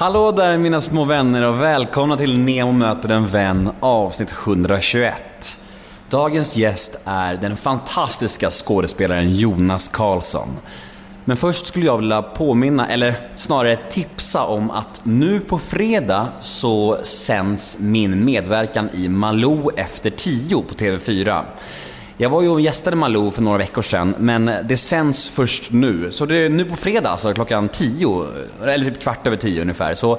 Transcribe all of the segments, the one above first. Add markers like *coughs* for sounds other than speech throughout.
Hallå där mina små vänner och välkomna till Nemo möter en vän avsnitt 121. Dagens gäst är den fantastiska skådespelaren Jonas Karlsson. Men först skulle jag vilja påminna, eller snarare tipsa om att nu på fredag så sänds min medverkan i Malou efter tio på TV4. Jag var ju och gästade Malou för några veckor sedan, men det sänds först nu. Så det är nu på fredag, alltså klockan 10, eller typ kvart över 10 ungefär. Så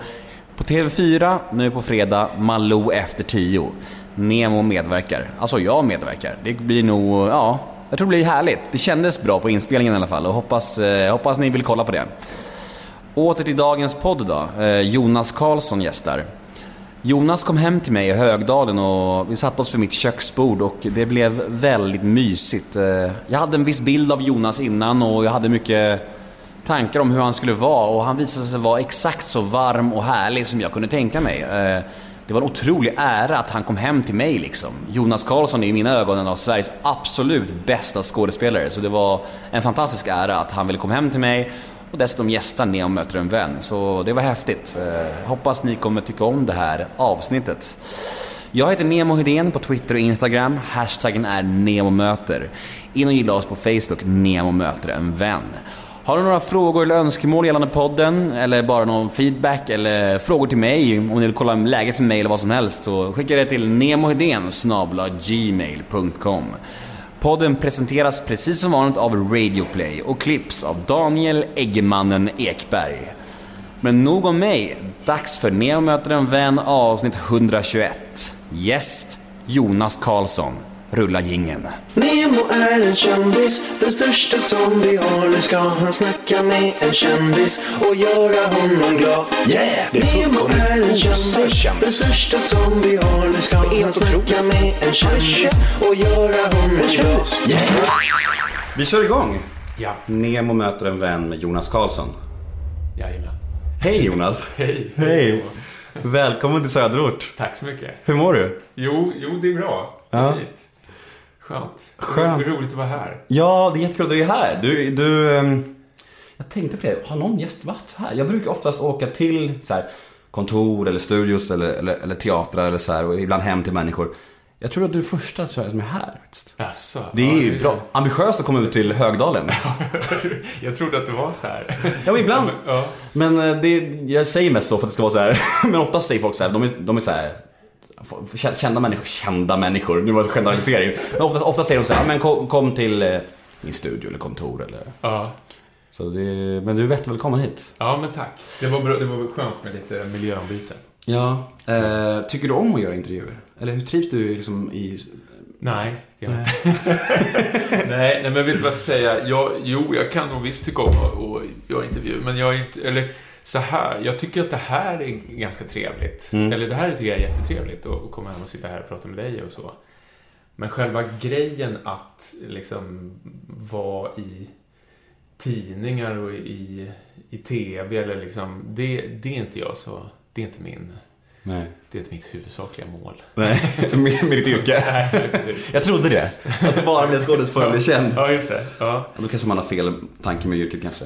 på TV4, nu på fredag, Malou efter 10. Nemo medverkar. Alltså jag medverkar. Det blir nog, ja, jag tror det blir härligt. Det kändes bra på inspelningen i alla fall och hoppas, eh, hoppas ni vill kolla på det. Åter till dagens podd då. Eh, Jonas Karlsson gästar. Jonas kom hem till mig i Högdalen och vi satte oss vid mitt köksbord och det blev väldigt mysigt. Eh, jag hade en viss bild av Jonas innan och jag hade mycket tankar om hur han skulle vara och han visade sig vara exakt så varm och härlig som jag kunde tänka mig. Eh, det var en otrolig ära att han kom hem till mig liksom. Jonas Karlsson är i mina ögon en av Sveriges absolut bästa skådespelare så det var en fantastisk ära att han ville komma hem till mig och dessutom gästa och möter en vän. Så det var häftigt. Eh, hoppas ni kommer tycka om det här avsnittet. Jag heter Nemo Hedén på Twitter och Instagram. Hashtaggen är NEMOMÖTER. In och gilla oss på Facebook, Nemo möter en vän. Har du några frågor eller önskemål gällande podden, eller bara någon feedback eller frågor till mig, om ni vill kolla läget för mig eller vad som helst, så skicka det till nemohedén gmail.com. Podden presenteras precis som vanligt av Radioplay och klipps av Daniel Eggemannen Ekberg. Men nog om mig. Dags för Neo möter en vän avsnitt 121. Gäst Jonas Karlsson. Rulla gingen. Nemo är en kändis, den största som vi har. Nu ska han snacka med en kändis och göra honom glad. Yeah! Det är Nemo är en kändis, kändis. den största som vi har. Nu ska han snacka med en kändis och göra honom glad. Yeah! Vi kör igång. Ja, Nemo möter en vän med Jonas Karlsson. jajamän. Hej Jonas! Hej. Hej! Välkommen till Söderort. Tack så mycket. Hur mår du? Jo, jo det är bra. Ja. Fint. Skönt. Skönt. Ro- Roligt att vara här. Ja, det är jättekul att du är här. Du, du... ehm, Jag tänkte på det, har någon gäst varit här? Jag brukar oftast åka till så här, kontor eller studios eller, eller, eller teatrar eller så här, och ibland hem till människor. Jag tror att du är första som är här. Jaså? Det är ja, ju bra. Ambitiöst att komma ut till Högdalen. *laughs* Jag trodde att det var så här. Ja, men ibland. Ja, Men eh, det, jag säger mest så för att det ska vara så här. *laughs* Men oftast säger folk så här, de är, de är så här. Kända människor, kända människor, nu var det en generalisering. Men ofta, ofta säger de så här, "Ja, men kom, kom till eh, min studio eller kontor eller... ja. Så det, men du är välkommen hit. ja, men tack. Det var, bra, det var skönt med lite miljöombyte. Ja. Eh, tycker du om att göra intervjuer? Eller hur trivs du liksom i... Nej, det gör jag inte. *laughs* nej, nej, men vet du vad jag ska säga? Jag, jo, jag kan nog visst tycka om att göra intervjuer, men jag är inte... Eller så här, jag tycker att det här är ganska trevligt. Eller det här tycker jag är jättetrevligt, att komma hem och sitta här och prata med dig och så. Men själva grejen att liksom vara i tidningar och i, i TV eller liksom, det, det är inte jag så, det är inte min, Nej. det är inte mitt huvudsakliga mål. Nej, *laughs* med, ditt yrke. *laughs* Nej. Jag trodde det. Att du bara blev skådis för att bli känd. Ja, just det. Ja. Då kanske man har fel tanke med yrket kanske.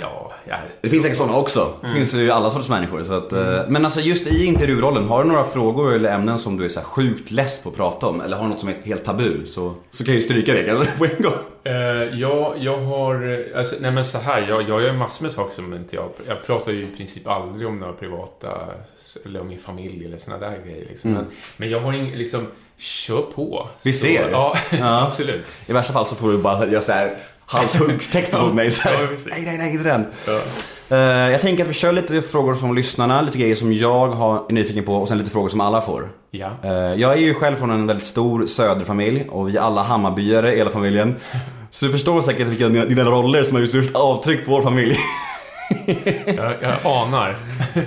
Ja, jag, Det finns säkert sådana också. Det finns ju alla sorters människor. Så att, eh, Men alltså just i intervjurollen, har du några frågor eller ämnen som du är så här sjukt less på att prata om? Eller har du något som är helt tabu? Så, så kan jag ju stryka det eller, *laughs* på en gång. Eh, jag, jag har... Alltså, nej men så här, jag, jag gör massor med saker som inte jag... Jag pratar ju i princip aldrig om några privata... Eller om min familj eller såna där grejer liksom. Men, men jag har ingen, liksom... Kör på. Mm. Vi Så, ser. Ja, Ja. *laughs* absolut. I värsta fall så får du bara göra så här halshuggstecken *laughs* mot mig. Så här. Nej, nej, nej, inte den. Ja. Eh, jag tänker att vi kör lite frågor från lyssnarna, lite grejer som jag har, är nyfiken på och sen lite frågor som alla får. Ja. Eh, Jag är ju själv från en väldigt stor söderfamilj och vi är alla Hammarbyare hela familjen. Så du förstår säkert vilka dina, dina roller som har gjort störst avtryck på vår familj. *laughs* *laughs* Jag, jag anar.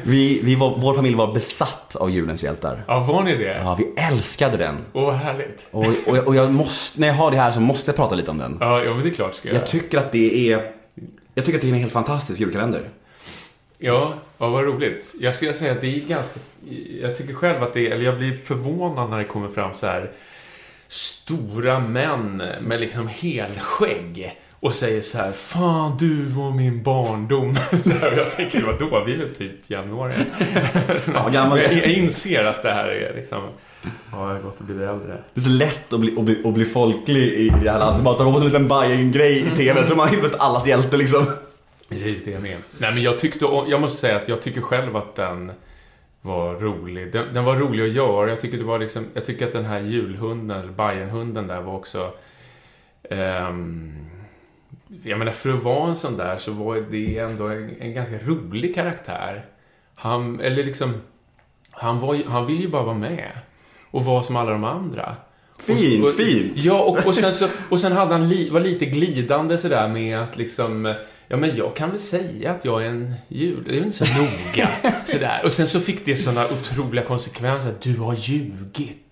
Vi, vi var, vår familj var besatt av julens hjältar. Ja, var ni det? Ja, vi älskade den. Åh, vad härligt. Och, och, och jag måste, när jag har det här så måste jag prata lite om den. Ja, ja, men det är klart ska jag Jag tycker att det är, jag tycker att det är en helt fantastisk julkalender. Ja, ja, vad roligt. Jag ska säga att det är ganska... Jag tycker själv att det är... Eller jag blir förvånad när det kommer fram så här stora män med liksom helskägg och säger så här Fan, du var min barndom. *laughs* Så här, och jag tänker, vadå? Vi är väl typ jämnåriga. *laughs* vad gammal jag, jag inser att det här är liksom... Ja, jag har gått och blivit äldre. Det är så lätt att bli, att bli, att bli folklig i det här landet. Bara ta på en liten Bajen-grej i TV så man är helt allas hjälte liksom. Precis, det är jag med. Nej, men jag tyckte, och jag måste säga att jag tycker själv att den var rolig. Den, den var rolig att göra. Jag tycker, det var liksom, jag tycker att den här julhunden, eller Bajenhunden där var också... ehm, jag menar, för att vara en sån där så var det ändå en, en ganska rolig karaktär. Han, eller liksom... Han, var, ju- han ville ju bara vara med. Och vara som alla de andra. Fint, och, och, fint. Ja, och, och, sen så, och sen hade han li, var lite glidande sådär med att liksom... Ja, men jag kan väl säga att jag är en jul... Det är väl inte så noga. *laughs* sådär. Och sen så fick det såna otroliga konsekvenser. Du har ljugit.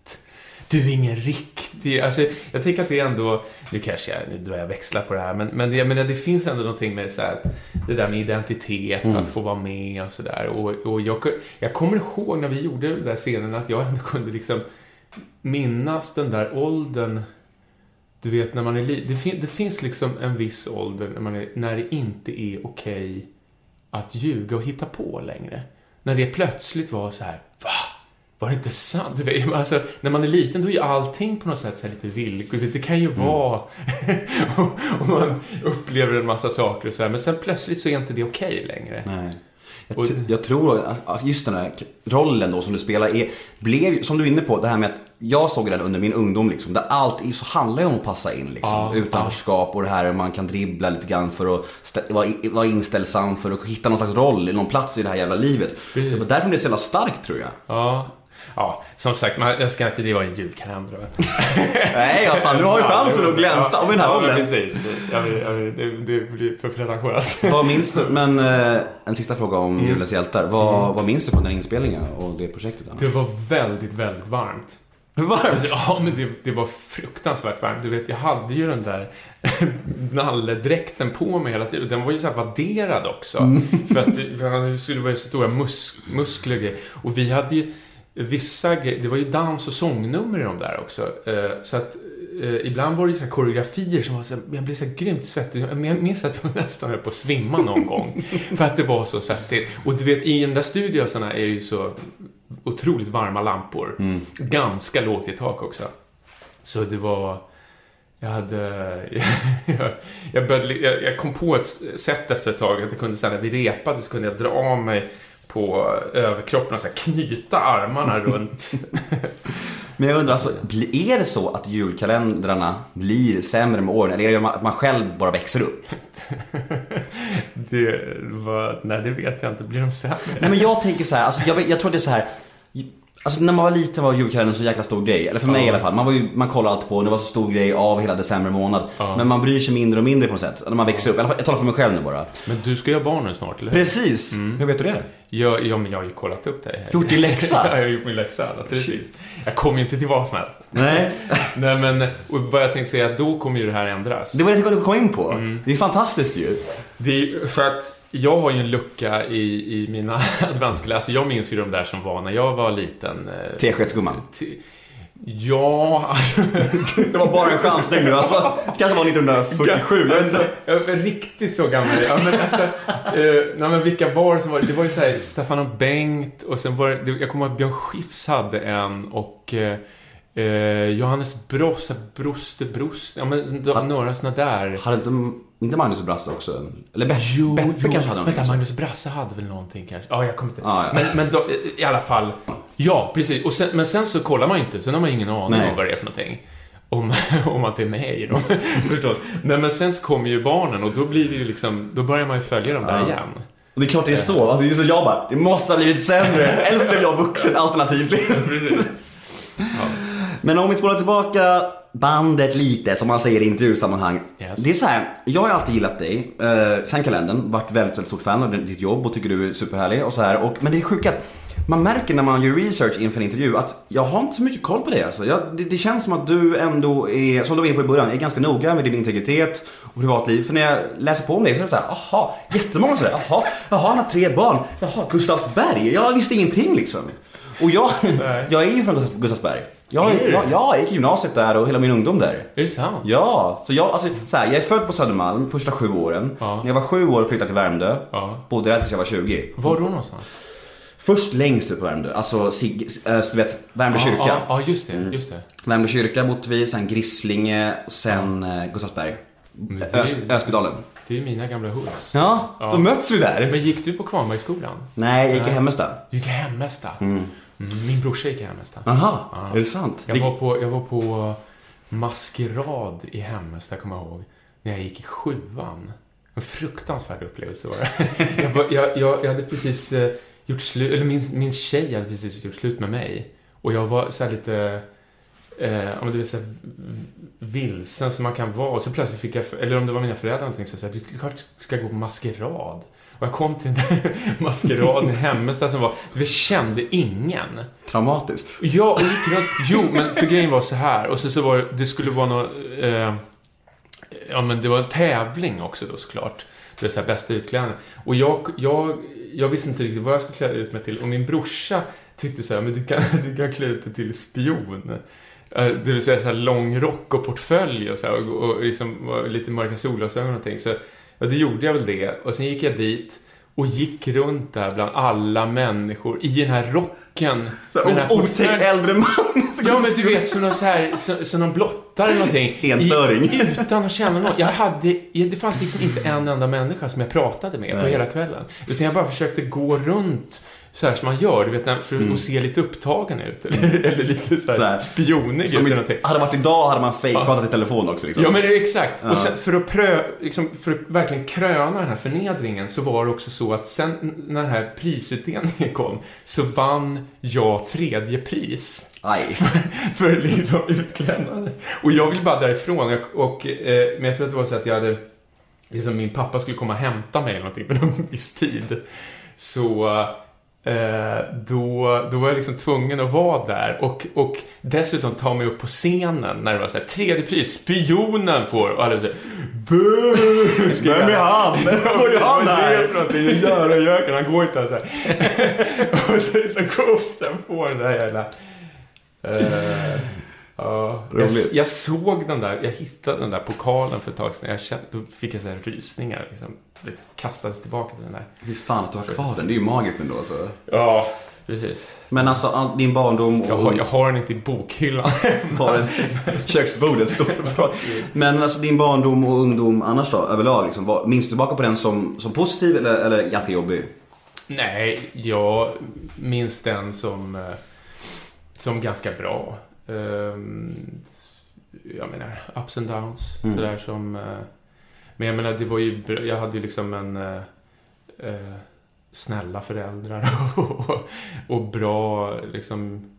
Du är ingen riktig... Alltså, jag tänker att det är ändå... Nu kanske jag... Nu drar jag växlar på det här, men, men, det, menar, det finns ändå någonting med så här, att det där med identitet, att få vara med och sådär. Och, och jag, jag kommer ihåg när vi gjorde den där scenen att jag ändå kunde liksom minnas den där åldern du vet när man är li- det, fin- det finns liksom en viss ålder när, man är, när det inte är okej att ljuga och hitta på längre. När det plötsligt var så här, va? Var det inte sant? Du vet, alltså, när man är liten då är ju allting på något sätt så lite villkorligt. Det kan ju vara... *laughs* och, och man upplever en massa saker och så här, men sen plötsligt så är inte det okej längre. Nej. Jag, Och- jag tror att just den här rollen då som du spelar är, blev, som du är inne på, det här med att jag såg den under min ungdom liksom, där allt så handlar ju om att passa in liksom. Ja, Utanförskap och det här man kan dribbla lite grann för att stä- vara, inställsam för att hitta någon slags roll, någon plats i det här jävla livet. Precis. Det var därför det är så jävla starkt tror jag. Ja. Ja, som sagt, man, jag ska inte, det var en julkalender. *laughs* Nej, ja, fan, du har ju chansen att glänsa om den här ja, men precis. Jag vill, jag vill, det, det blir för pretentiöst. Vad minns du, men eh, en sista fråga om Mm. Julens hjältar. Vad, vad minns du från den inspelningen och det projektet? Det var väldigt, väldigt varmt. Varmt? Ja, men det, det var fruktansvärt varmt. Du vet, jag hade ju den där *laughs* nalledräkten på mig hela tiden. Den var ju så här vadderad också. För att det, för att det skulle vara ju så stora mus, muskler. Och vi hade ju vissa det var ju dans och sångnummer i de där också. Eh, så att eh, ibland var det så koreografier som var så jag blev så grymt svettig. Jag minns att jag *laughs* nästan höll på att svimma någon gång. För att det var så svettigt. Och du vet, i de där studiosarna är det ju så otroligt varma lampor. Ganska lågt i tak också. Så det var... Jag hade... *laughs* Jag, jag, började, jag, jag kom på ett sätt efter ett tag att jag kunde, så här, när vi repade så kunde jag dra av mig på överkroppen och så knyta armarna runt. *laughs* Men jag undrar, alltså, är det så att julkalendrarna blir sämre med åren? Eller är det att man själv bara växer upp? *laughs* Det var... Nej, det vet jag inte. Blir de sämre? Nej men jag tänker så här, alltså, jag, jag tror det är så här. Alltså när man var liten var julkalendern så jäkla stor grej. Eller för mig Ja. i alla fall. Man, var ju, man kollade alltid på det var så stor grej av hela december månad. Ja. Men man bryr sig mindre och mindre på något sätt. När man växer upp. Jag talar för mig själv nu bara. Men du ska ju ha barn nu snart, eller hur? Precis! Hur vet du det? Jag, ja, men jag har ju kollat upp det. Gjort din läxa? *laughs* Ja, jag har gjort min läxa, naturligtvis. Jag kommer ju inte till vad som helst. Nej. *laughs* Nej, men vad jag tänkte säga, då kommer ju det här ändras. Det var det jag tänkte komma in på. Mm. Det är fantastiskt ju. Det är, för att jag har ju en lucka i, i mina *laughs* adventskalendrar. Alltså jag minns ju de där som var när jag var liten. eh, Teskedsgumman. Ja, alltså, *laughs* Det var bara en chansning nu alltså. Kanske var 1947, jag vet inte. riktigt så gammal. Ja, men alltså, eh, nej, men vilka var det som var det? var ju så här, Staffan och Bengt och sen var det, jag kommer ihåg att Björn Skifs hade en och eh, eh, Johannes Bross, Broster Brost, ja men några såna där. Hade inte, inte Magnus och Brasse också? Eller Be Jo, Beppe jo. kanske hade någonting. Vänta, Magnus Brasse hade väl någonting kanske? Ja, jag kommer inte... Ja, ja. Men, men då, i alla fall. Ja, precis. Och sen, men sen så kollar man ju inte, sen har man ingen aning Nej. om vad det är för någonting. Om, *laughs* om att det är med i dem. *laughs* Förstås. Nej, men sen så kommer ju barnen och då blir det ju liksom, då börjar man ju följa dem där Ja. igen. Och det är klart det är så. Alltså, det är så jag bara, det måste ha blivit sämre. Eller så blev jag vuxen alternativt. *laughs* Precis. Men om vi spolar tillbaka bandet lite, som man säger i intervjusammanhang. Yes. Det är så här, jag har alltid gillat dig, eh, sen kalendern, varit väldigt, väldigt stort fan av ditt jobb och tycker du är superhärlig och så här. Och, men det är sjukt att man märker när man gör research inför en intervju att jag har inte så mycket koll på det alltså. Jag, det, det känns som att du ändå är, som du var inne på i början, är ganska noga med din integritet och privatliv. För när jag läser på om dig så är det såhär, jaha, jättemånga sådär, jaha, jaha han har tre barn, jaha, Gustavsberg, jag visste ingenting liksom. Och jag, jag är ju från Gustav- Gustavsberg. Jag, jag, jag gick gymnasiet där och hela min ungdom där. Är det sant? Ja, så jag, alltså, så här, jag är född på Södermalm första sju åren. Ja. När jag var sju år flyttade jag till Värmdö. Ja. Bodde där tills jag var 20. Var då någonstans? Först längst ut på Värmdö, alltså Sig, äh, du vet, Värmdö kyrka. Ja, ja, just det. Just det. Värmdö kyrka bodde vi, sen Grisslinge och sen äh, Gustavsberg. Ös, Ösbydalen. Det är ju mina gamla hoods. Ja, Ja. då möts vi där. Men gick du på Kvarnbergsskolan? Nej, jag gick i. Hemmesta. Du gick i Hemmesta? Mm. Min brorsa gick i Hemmesta. Aha, Ja. är det sant? Jag var, på, jag var på maskerad i Hemmesta, kommer jag ihåg, när jag gick i sjuan. En fruktansvärd upplevelse var det. *laughs* jag, var, jag, jag, jag hade precis eh, gjort slut, eller min, min tjej hade precis gjort slut med mig. Och jag var så här lite, eh, men du så här, vilsen som man kan vara. Och så plötsligt fick jag, eller om det var mina föräldrar någonting, så sa jag, du klart ska gå på maskerad. Och jag kom till den där *laughs* maskeraden i Hemmesta som var, vi kände ingen. Traumatiskt. Ja, och gick runt. Jo, men för grejen var så här. Och så, så var det, det skulle vara något... Eh, ja, men det var en tävling också då såklart. Det var så här bästa utklädnad. Och jag, jag, jag visste inte riktigt vad jag skulle klä ut mig till. Och min brorsa tyckte så här, men du kan, *laughs* du kan klä ut dig till spion. Eh, Det vill säga så här lång rock och portfölj och så här, och, och liksom lite mörka solglasögon och någonting. Så ja, det gjorde jag väl det. Och sen gick jag dit och gick runt där bland alla människor i den här rocken. Otäck äldre man. *laughs* Ja, men du vet, som någon, så här, så, så någon blottare eller någonting. *laughs* Enstöring. I, utan att känna något. Jag hade, det fanns liksom inte en enda människa som jag pratade med på Nej. hela kvällen. Utan jag bara försökte gå runt så här som man gör, du vet, när- för att se lite upptagen ut. Eller, *laughs* eller lite så Mm. Så här, här spionig ut Som eller i, någonting. hade det varit idag hade man fake-pratat i telefon också liksom. Ja, men det är exakt. Ja. Och sen, för, att prö, liksom, för att verkligen kröna den här förnedringen så var det också så att sen när den här prisutdelningen kom så vann jag tredje pris. Aj. *laughs* för liksom utklädnad. Och jag vill bara därifrån. Jag, och, eh, men jag tror att det var så att jag hade... Liksom min pappa skulle komma och hämta mig eller någonting på någon viss tid. Så då, då var jag liksom tvungen att vara där och, och dessutom ta mig upp på scenen när det var så här, tredje pris, spionen får, och alla så här, Boo! *laughs* Vem är han? Vad gör han Vad är det? En Göran-göken, han går inte ens här. *laughs* och så är det så coolt, sen får den där jävla... Eh, ja. jag, Roligt. jag såg den där, jag hittade den där pokalen för ett tag sedan. Jag kände, då fick jag så här rysningar. Liksom, det kastades tillbaka till den där. Hur fan att du har kvar den, det är ju magiskt ändå alltså. Ja, precis. Men alltså, all- din barndom och... Jag har, jag har den inte i bokhyllan. *laughs* har en köksbordet står det. Men alltså din barndom och ungdom annars då, överlag liksom, minns du tillbaka på den som, som positiv eller, eller ganska jobbig? Nej, jag minns den som, eh, som ganska bra. Ehm, Jag menar, ups and downs. Mm. Sådär som... eh, Men jag menar, det var ju... Jag hade ju liksom en... eh, eh, snälla föräldrar *laughs* och, och bra liksom...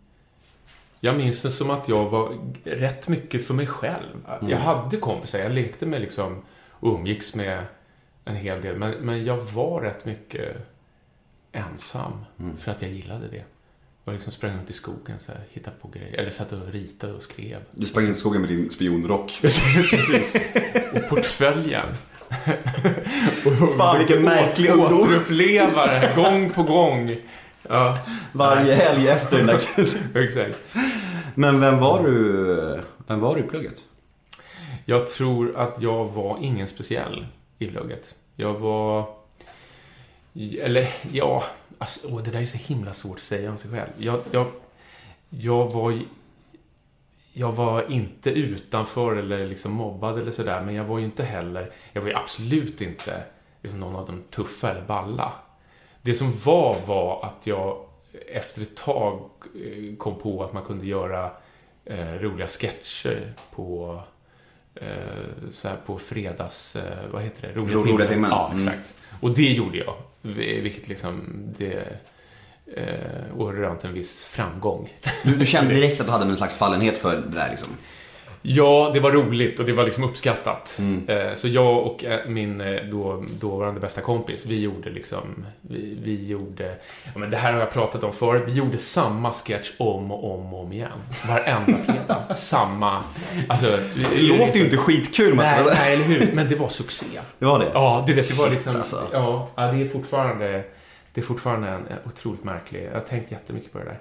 Jag minns det som att jag var rätt mycket för mig själv. Mm. Jag hade kompisar, jag lekte med liksom och umgicks med en hel del. Men, men jag var rätt mycket ensam Mm. för att jag gillade det. Och liksom sprang runt i skogen så här, hittade på grejer. Eller satt och ritade och skrev. Du sprang in i skogen med din spionrock. *laughs* Precis. Och portföljen. och, Fan, vilken märklig ungdom. Återuppleva det här gång på gång. Ja, Varje helg efter den där *laughs* exakt. Men vem var du, vem var du i plugget? Jag tror att jag var ingen speciell i plugget. Jag var... Eller, ja... Alltså, åh, det där är så himla svårt att säga om sig själv. Jag, jag, jag var... Jag var inte utanför eller liksom mobbad eller sådär, men jag var ju inte heller... Jag var ju absolut inte liksom någon av de tuffa eller balla. Det som var, var att jag efter ett tag eh, kom på att man kunde göra eh, roliga sketcher på eh, så här på fredags, eh, vad heter det? Ro- roliga timmen. Ja, Mm. exakt. Och det gjorde jag. Vi- Vilket liksom, det... Eh, rönt en viss framgång. Du, du kände *laughs* direkt att du hade en slags fallenhet för det där liksom? Ja, det var roligt och det var liksom uppskattat. Mm. Eh, Så jag och eh, min eh, då, dåvarande bästa kompis, vi gjorde liksom, vi, vi gjorde, ja men det här har jag pratat om förut, vi gjorde samma sketch om och om och om igen. Varenda fredag. *laughs* samma, alltså... Det låter ju inte skitkul måste Nej, nej, eller hur? Men det var succé. Det var det? Ja, du vet, det var liksom... alltså. Ja, det är fortfarande... Det är fortfarande en otroligt märklig... Jag har tänkt jättemycket på det där.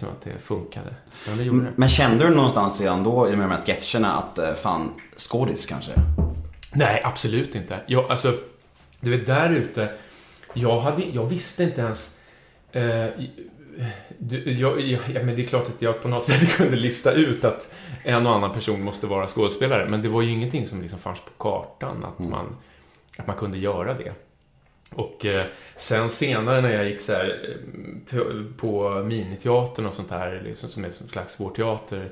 Liksom att det funkade. Men det gjorde det. Men kände du någonstans redan då i de här sketcherna att eh, fan, skådis kanske? Nej, absolut inte. Jag, alltså, du vet, där ute, jag, hade, jag visste inte ens... Eh, du, jag, jag, ja, men det är klart att jag på något *laughs* sätt kunde lista ut att en och annan person måste vara skådespelare, men det var ju ingenting som liksom fanns på kartan, att, man, att man kunde göra det. Och eh, sen senare när jag gick så här, eh, på Miniteatern och sånt där, liksom, som är en slags vår teater,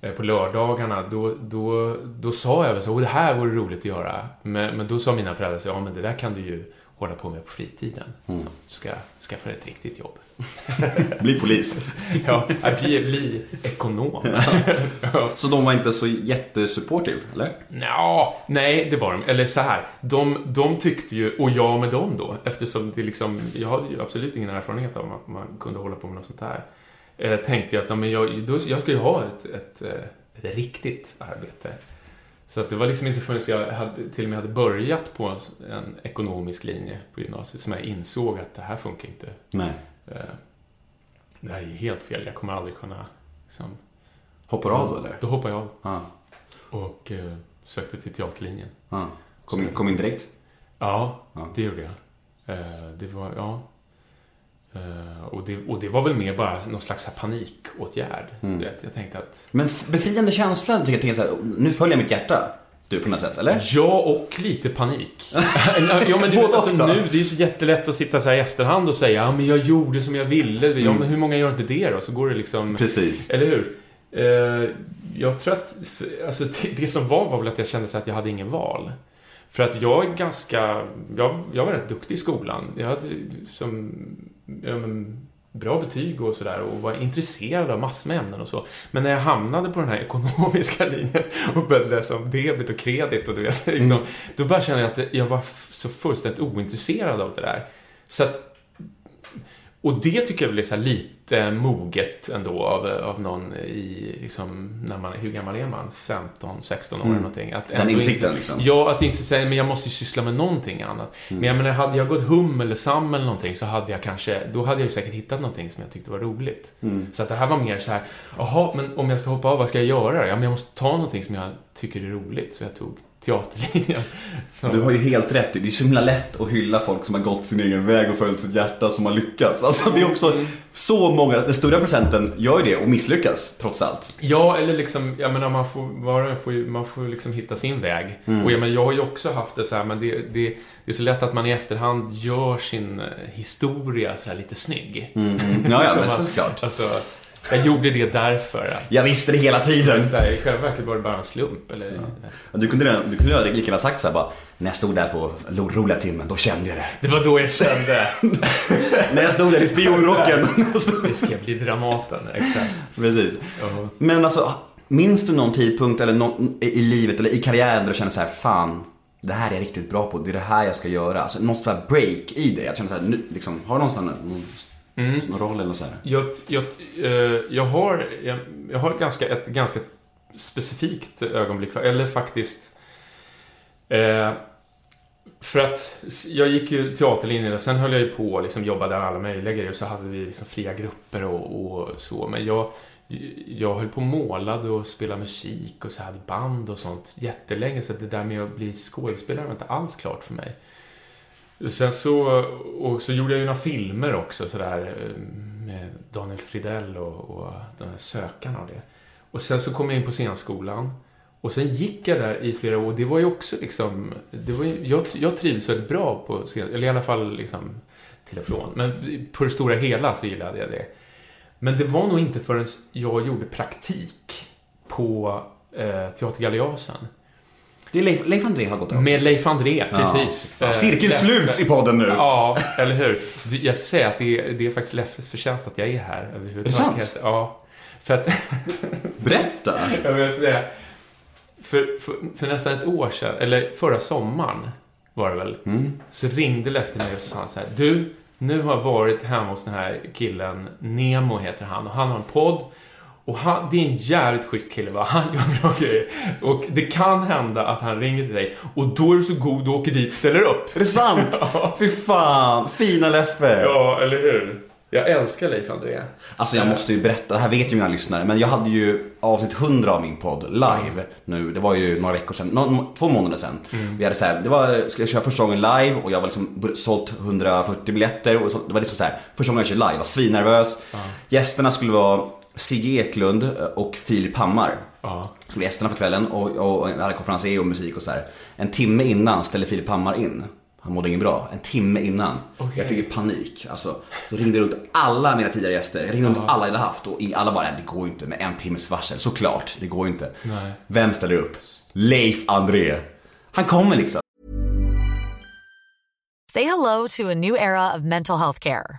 eh, på lördagarna, då, då, då sa jag väl så, här, "Åh, det här vore roligt att göra. Men, men då sa mina föräldrar så, ja men det där kan du ju hålla på med på fritiden. Så, du ska skaffa dig ett riktigt jobb. *laughs* Bli polis. *laughs* Ja, bli, bli ekonom. *laughs* ja. Så de var inte så jättesupportive, eller? Nja, nej, det var de. Eller så här. De, de tyckte ju, och jag med dem då, eftersom det liksom, jag hade ju absolut ingen erfarenhet av att man kunde hålla på med något sånt här. Eh, tänkte jag att men jag, då, jag ska ju ha ett, ett, eh, ett riktigt arbete. Så att det var liksom inte förrän jag hade, till och med hade börjat på en, ekonomisk linje på gymnasiet som jag insåg att det här funkar inte. Nej. Eh, det här är helt fel, jag kommer aldrig kunna liksom, Hoppar av då, eller? Då hoppade jag av Ja. och eh, sökte till teaterlinjen. ja. Kom, in, kom in direkt? Ja, Ja. det gjorde jag. Eh, det var, ja. Eh, och, det, och det var väl mer bara någon slags panikåtgärd. Mm. Vet, jag tänkte att... Men befriande känsla, tycker jag, tänker så här, nu följer jag mitt hjärta. Du, på något sätt, eller? Ja, och lite panik. *laughs* ja, men du vet, Både alltså, nu, det är så jättelätt att sitta så här i efterhand och säga ja, men jag gjorde som jag ville. Ja, Mm. men hur många gör inte det då? Så går det liksom... Precis. Eller hur? Eh, jag tror att, alltså det, det som var var väl att jag kände så att jag hade ingen val. För att jag är ganska, jag, jag var rätt duktig i skolan. Jag hade som, ja, men, bra betyg och sådär och var intresserad av massor med ämnen och så. Men när jag hamnade på den här ekonomiska *laughs* linjen och började läsa om debet och kredit och du vet, liksom, då bara kände jag att jag var så fullständigt ointresserad av det där. Så att och det tycker jag väl är så lite moget ändå av, av någon i, liksom, när man, hur gammal är man? 15, 16 år eller någonting. Att Den insikten, inte- liksom. Ja, att inte säga, men jag måste ju syssla med någonting annat. Men jag menar, hade jag gått hum eller sam eller någonting så hade jag kanske, då hade jag ju säkert hittat någonting som jag tyckte var roligt. Så att det här var mer så här, jaha, men om jag ska hoppa av, vad ska jag göra? Ja, men jag måste ta någonting som jag tycker är roligt. Så jag tog teaterlinjen. Så. Du har ju helt rätt. Det är så himla lätt att hylla folk som har gått sin egen väg och följt sitt hjärta som har lyckats. Alltså det är också så många, den stora procenten gör ju det och misslyckas trots allt. Ja, eller liksom, jag menar, man får, en får, man får liksom hitta sin väg. Och jag, menar, jag har ju också haft det så här, men det, det, det är så lätt att man i efterhand gör sin eh, historia så här lite snygg. Ja, ja, *laughs* Som men såklart. Alltså, jag gjorde det därför. att- Jag visste det hela tiden. Så här, I själva verket var det bara en slump. Eller, Du kunde, redan, du kunde lika gärna sagt så här bara, när jag stod där på lo- roliga timmen, då kände jag det. Det var då jag kände, *laughs* när jag stod där i spionrocken. det ska bli Dramaten. Exakt. Precis. Ja. Men alltså, minns du någon tidpunkt eller någon, i livet eller i karriären där du kände så här, fan, det här är jag riktigt bra på, det är det här jag ska göra. Alltså något sånt här break i det. Jag känner så här, nu, liksom, har du någon någon, någon roll eller så här? Jag, jag, eh, jag, har, jag, jag har ganska, ett ganska specifikt ögonblick, eller faktiskt... Eh, för att jag gick ju teaterlinjen sen höll jag ju på och liksom jobbade alla möjliga grejer så hade vi liksom fria grupper och, och så. Men jag, jag höll på och målade och spelade musik och så hade band och sånt jättelänge så det där med att bli skådespelare var inte alls klart för mig. Sen så, och så gjorde jag ju några filmer också sådär eh, med Daniel Fridell och, och de här sökarna och det. Och sen så kom jag in på scenskolan. Och sen gick jag där i flera år. Det var ju också liksom, det var ju, jag, jag trivdes väldigt bra på scen, eller i alla fall liksom till och från. Men på det stora hela så gillade jag det. Men det var nog inte förrän jag gjorde praktik på eh, Teater Galeasen. Det är Leif, Leif André har gått av. Med Leif André, precis. Ja. Eh, Cirkeln Leffe- sluts i podden nu. Ja, eller hur? Jag ska säga att det är, det är faktiskt Leffes förtjänst att jag är här överhuvudtaget. Är det sant? Ja. För att, *laughs* Berätta. *laughs* jag vill säga, för, för, för nästan ett år sedan, eller förra sommaren var det väl, så ringde Leff till mig och sa så här, du, nu har jag varit hemma hos den här killen, Nemo heter han, och han har en podd. Och han, det är en jävligt schysst kille va, *laughs* han gör bra grejer. Och det kan hända att han ringer till dig och då är du så god och åker dit ställer upp. Är det sant? *laughs* Fy fan, fina Leffe. Ja, eller hur? Jag älskar Leif André. Alltså jag måste ju berätta, det här vet ju mina lyssnare, men jag hade ju avsnitt 100 av min podd live nu. Det var ju några veckor sedan, nå- två månader sedan. Vi hade så här, det var, skulle jag köra första gången live och jag var liksom sålt 140 biljetter och så, det var liksom så här, första gången jag körde live, jag var svinnervös. Gästerna skulle vara Sigge Eklund och Filip Hammar. Ja. Skulle vara gästerna för kvällen och, och, och jag hade konferenser och musik och så här. En timme innan ställde Filip Hammar in. Han mådde inget bra. En timme innan. Okej. Jag fick ju panik. Alltså, då ringde jag runt alla mina tidigare gäster. Jag ringde runt alla jag hade haft och alla bara, det går ju inte med en timmes varsel. Såklart, det går ju inte. Nej. Vem ställer upp? Leif André. Han kommer liksom. Say hello to a new era of mental health care.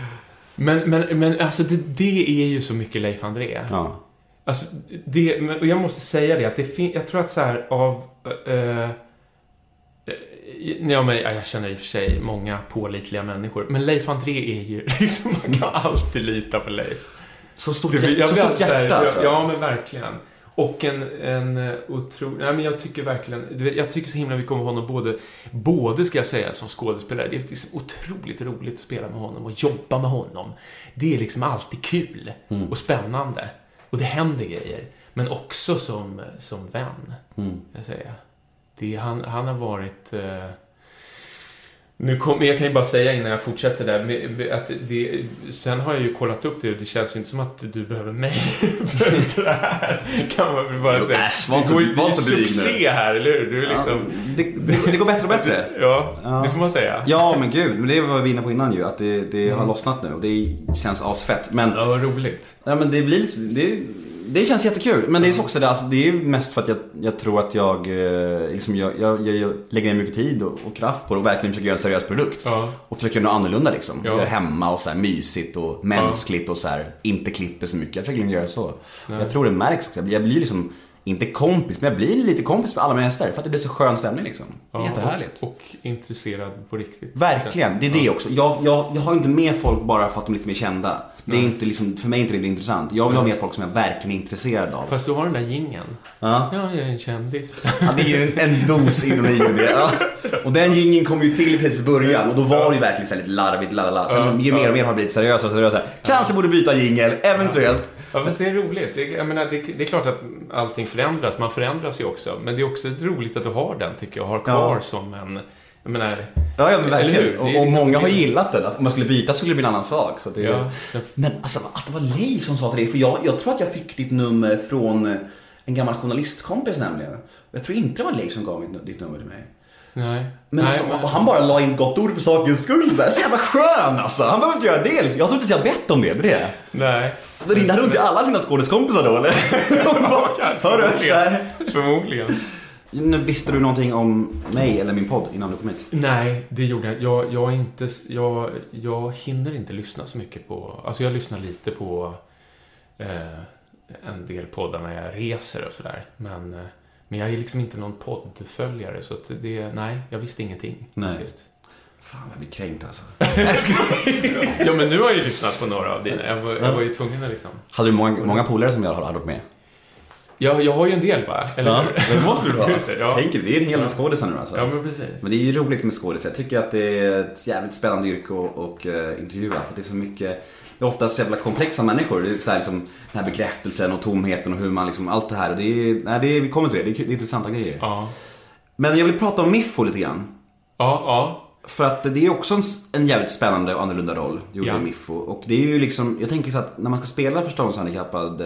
Men, men, men alltså det, det är ju så mycket Leif André. Ja. Alltså, det, men- och jag måste säga det att det fin- jag tror att så här av... eh, ja, men, ja, jag känner i och för sig många pålitliga människor. Men Leif André är ju *laughs* liksom, man kan alltid lita på Leif. Så stort, hjärta, så stort hjärta alltså. Ja, men verkligen. Och en, en eh, otrolig... Nej, men jag tycker verkligen... Jag tycker så himla mycket om honom både, både ska jag säga, som skådespelare. Det är otroligt roligt att spela med honom och jobba med honom. Det är liksom alltid kul Mm. och spännande. Och det händer grejer. Men också som, som vän, Mm. jag säga. Det, han, han har varit... Eh, nu kom, jag kan ju bara säga innan jag fortsätter där, att det, sen har jag ju kollat upp det och det känns ju inte som att du behöver mig *laughs* för det här. Kan man väl bara Jo, säga. äsch, var inte det går ju- var succé här, eller hur? Du är liksom... Det, det, det går bättre och bättre. *laughs* Ja, Ja. det får man säga. Ja men gud, men det var vi inne på innan ju. Att det, det har lossnat nu och det känns asfett. Men, Ja, vad roligt. ja, men det blir lite, det, det känns jättekul. Men det är också det, alltså, det är mest för att jag, jag tror att jag, eh, liksom, jag, jag, jag, lägger ner mycket tid och, och kraft på det och verkligen försöker göra en seriös produkt. Ja. Och försöker göra något annorlunda liksom. Ja. Göra hemma och så här mysigt och mänskligt och så här, inte klipper så mycket. Jag försöker göra så. Jag tror det märks också. Jag blir, liksom, inte kompis, men jag blir lite kompis med alla mina gäster. För att det blir så skön stämning liksom. Ja, jättehärligt. Och, och intresserad på riktigt. Verkligen, det är det också. Jag, jag, jag har inte med folk bara för att de liksom är kända. Det är inte liksom, för mig är inte det intressant. Jag vill ha med folk som jag verkligen är intresserad av. Fast du har den där gingen. Ja. Ja, jag är en kändis. Ja, det är ju en, en dos ironi i det. Ja. Och den jingeln kom ju till precis i början och då var det ju verkligen så lite larvigt, lalala. Sen ju mer och mer har det blivit seriösare och seriösare. Kanske borde byta jingel, eventuellt. Ja, fast det är roligt. Det, jag menar, det, det är klart att allting förändras. Man förändras ju också. Men det är också roligt att du har den, tycker jag. Har kvar som en... Jag menar... Ja, ja men verkligen. Och, och liksom- många har gillat den. Att om man skulle byta så skulle det bli en annan sak. Så det, Ja, Men alltså att det var Leif som sa till dig. För jag, jag tror att jag fick ditt nummer från eh, en gammal journalistkompis nämligen. Jag tror inte det var Leif som gav mitt, ditt nummer till mig. Nej. Men, Nej, alltså, men- han bara la in gott ord för sakens skull. Så, här, så jävla skön alltså. Han behöver inte göra det liksom. Jag tror inte ens jag bett om det. det. Nej. Så ringde han runt till alla sina skådiskompisar då eller? Och bara, Hörru. Förmodligen. Nu visste du någonting om mig eller min podd innan du kom hit? Nej, det gjorde jag jag, jag, inte, jag. Jag hinner inte lyssna så mycket på... Alltså jag lyssnar lite på eh, en del poddar när jag reser och sådär. Men, eh, men jag är liksom inte någon poddföljare så att det... Nej, jag visste ingenting. Nej. faktiskt. Fan jag blir kränkt alltså. *laughs* Ja, men nu har jag ju lyssnat på några av dina. Jag var, jag var ju tvungen att liksom... Hade du många, många polare som jag hade varit med? Jag, jag har ju en del, va? Eller Ja, hur? det måste du ha. Just det, ja. Tänk det är en hel del Ja. skådisar nu alltså. Ja, men precis. Men det är ju roligt med skådisar. Jag tycker att det är ett jävligt spännande yrke att och, uh, intervjua. För det är så mycket, det är oftast så jävla komplexa människor. Det är så här liksom, den här bekräftelsen och tomheten och hur man liksom, allt det här. Och det är, nej, det är, vi kommer till det, det är, det är intressanta grejer. Ja. Men jag vill prata om Miffo lite grann. Ja, ja. För att det är också en, en jävligt spännande och annorlunda roll, du gjorde Ja. Miffo. Och det är ju liksom, jag tänker så att när man ska spela förståndshandikappad,